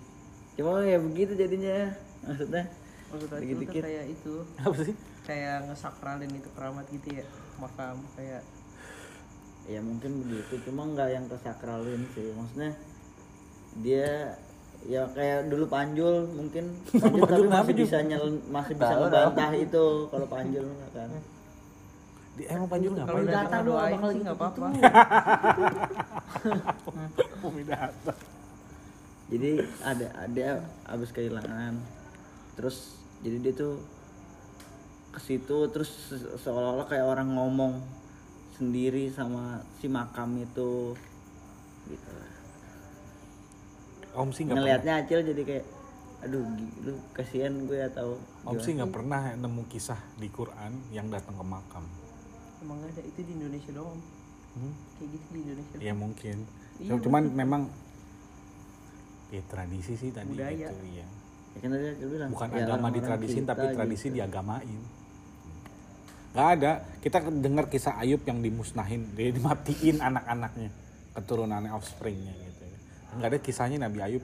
Cuma ya begitu jadinya maksudnya. Maksud aku tuh Dikit-dikit. kayak itu. Apa sih? Kayak ngesakralin itu keramat gitu ya makam kayak. Ya mungkin begitu cuma nggak yang kesakralin sih. Maksudnya dia ya kayak dulu Panjul mungkin. Panjul, tapi masih bisa nyel, masih bisa ngebantah itu kalau Panjul kan. Di, emang Panjul Kalau ngapain? datar datang lu doain bakal sih gitu nggak apa-apa. Jadi ada ada abis kehilangan. Terus jadi dia tuh ke situ terus se- seolah-olah kayak orang ngomong sendiri sama si makam itu. Gitu Om sih nggak pernah. ngelihatnya acil jadi kayak aduh lu kasihan gue atau Om sih nggak pernah nemu kisah di Quran yang datang ke makam. Emang ada itu di Indonesia doang. Hmm? Kayak gitu di Indonesia. Ya mungkin. Iya, Cuman memang ya tradisi sih tadi Budaya. gitu ya. ya kan tadi Acil bilang Bukan ya agama ditradisin kita tapi tradisi gitu. diagamain. Gak ada. Kita dengar kisah Ayub yang dimusnahin, dia dimatiin anak-anaknya, keturunannya offspringnya gitu. Gak ada kisahnya Nabi Ayub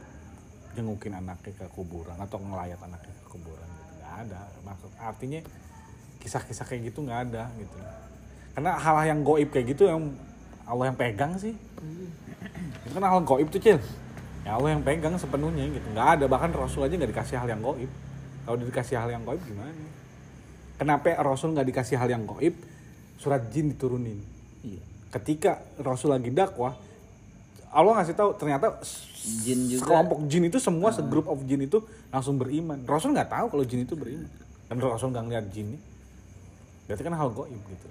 jengukin anaknya ke kuburan atau ngelayat anaknya ke kuburan gitu. Gak ada. Maksud artinya kisah-kisah kayak gitu nggak ada gitu. Karena hal yang goib kayak gitu yang Allah yang pegang sih. Itu kan hal goib tuh cil. Ya Allah yang pegang sepenuhnya gitu. Nggak ada bahkan Rasul aja nggak dikasih hal yang goib. Kalau dikasih hal yang goib gimana? Kenapa Rasul nggak dikasih hal yang goib? Surat jin diturunin. Iya. Ketika Rasul lagi dakwah, Allah ngasih tahu ternyata Jin juga. kelompok jin itu semua segroup of jin itu langsung beriman. Rasul nggak tahu kalau jin itu beriman. Dan Rasul nggak ngeliat jinnya. Berarti kan hal goib gitu.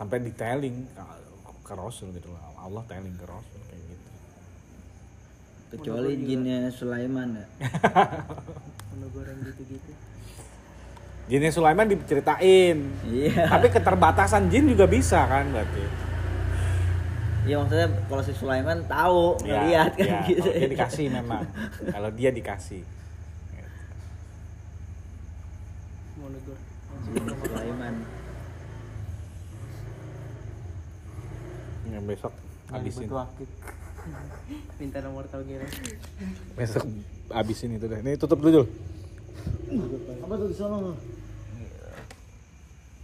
Sampai detailing ke, ke Rasul gitu lah. Allah telling ke Rasul kayak gitu. kecuali jinnya Sulaiman ya goreng gitu-gitu. Jinnya Sulaiman diceritain. iya Tapi keterbatasan jin juga bisa kan berarti. Iya maksudnya kalau si Sulaiman tahu Ya, ngeliat kan ya, gitu. kalau dia dikasih memang. kalau dia dikasih. Mau negur. Jin Sulaiman. Yang besok habisin. Minta nomor tauge Besok habisin itu deh. Ini tutup dulu. Apa tuh di sana?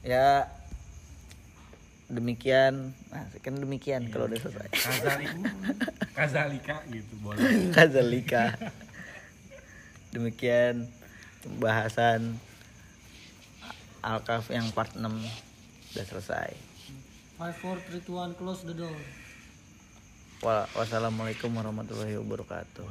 Ya demikian, nah, kan demikian kalau udah selesai. Kazalika, kazalika gitu boleh. Kazalika. Demikian pembahasan Alkaf yang part 6 udah selesai. Five, four, three, two, one, close the door. Wa- Wassalamualaikum warahmatullahi wabarakatuh.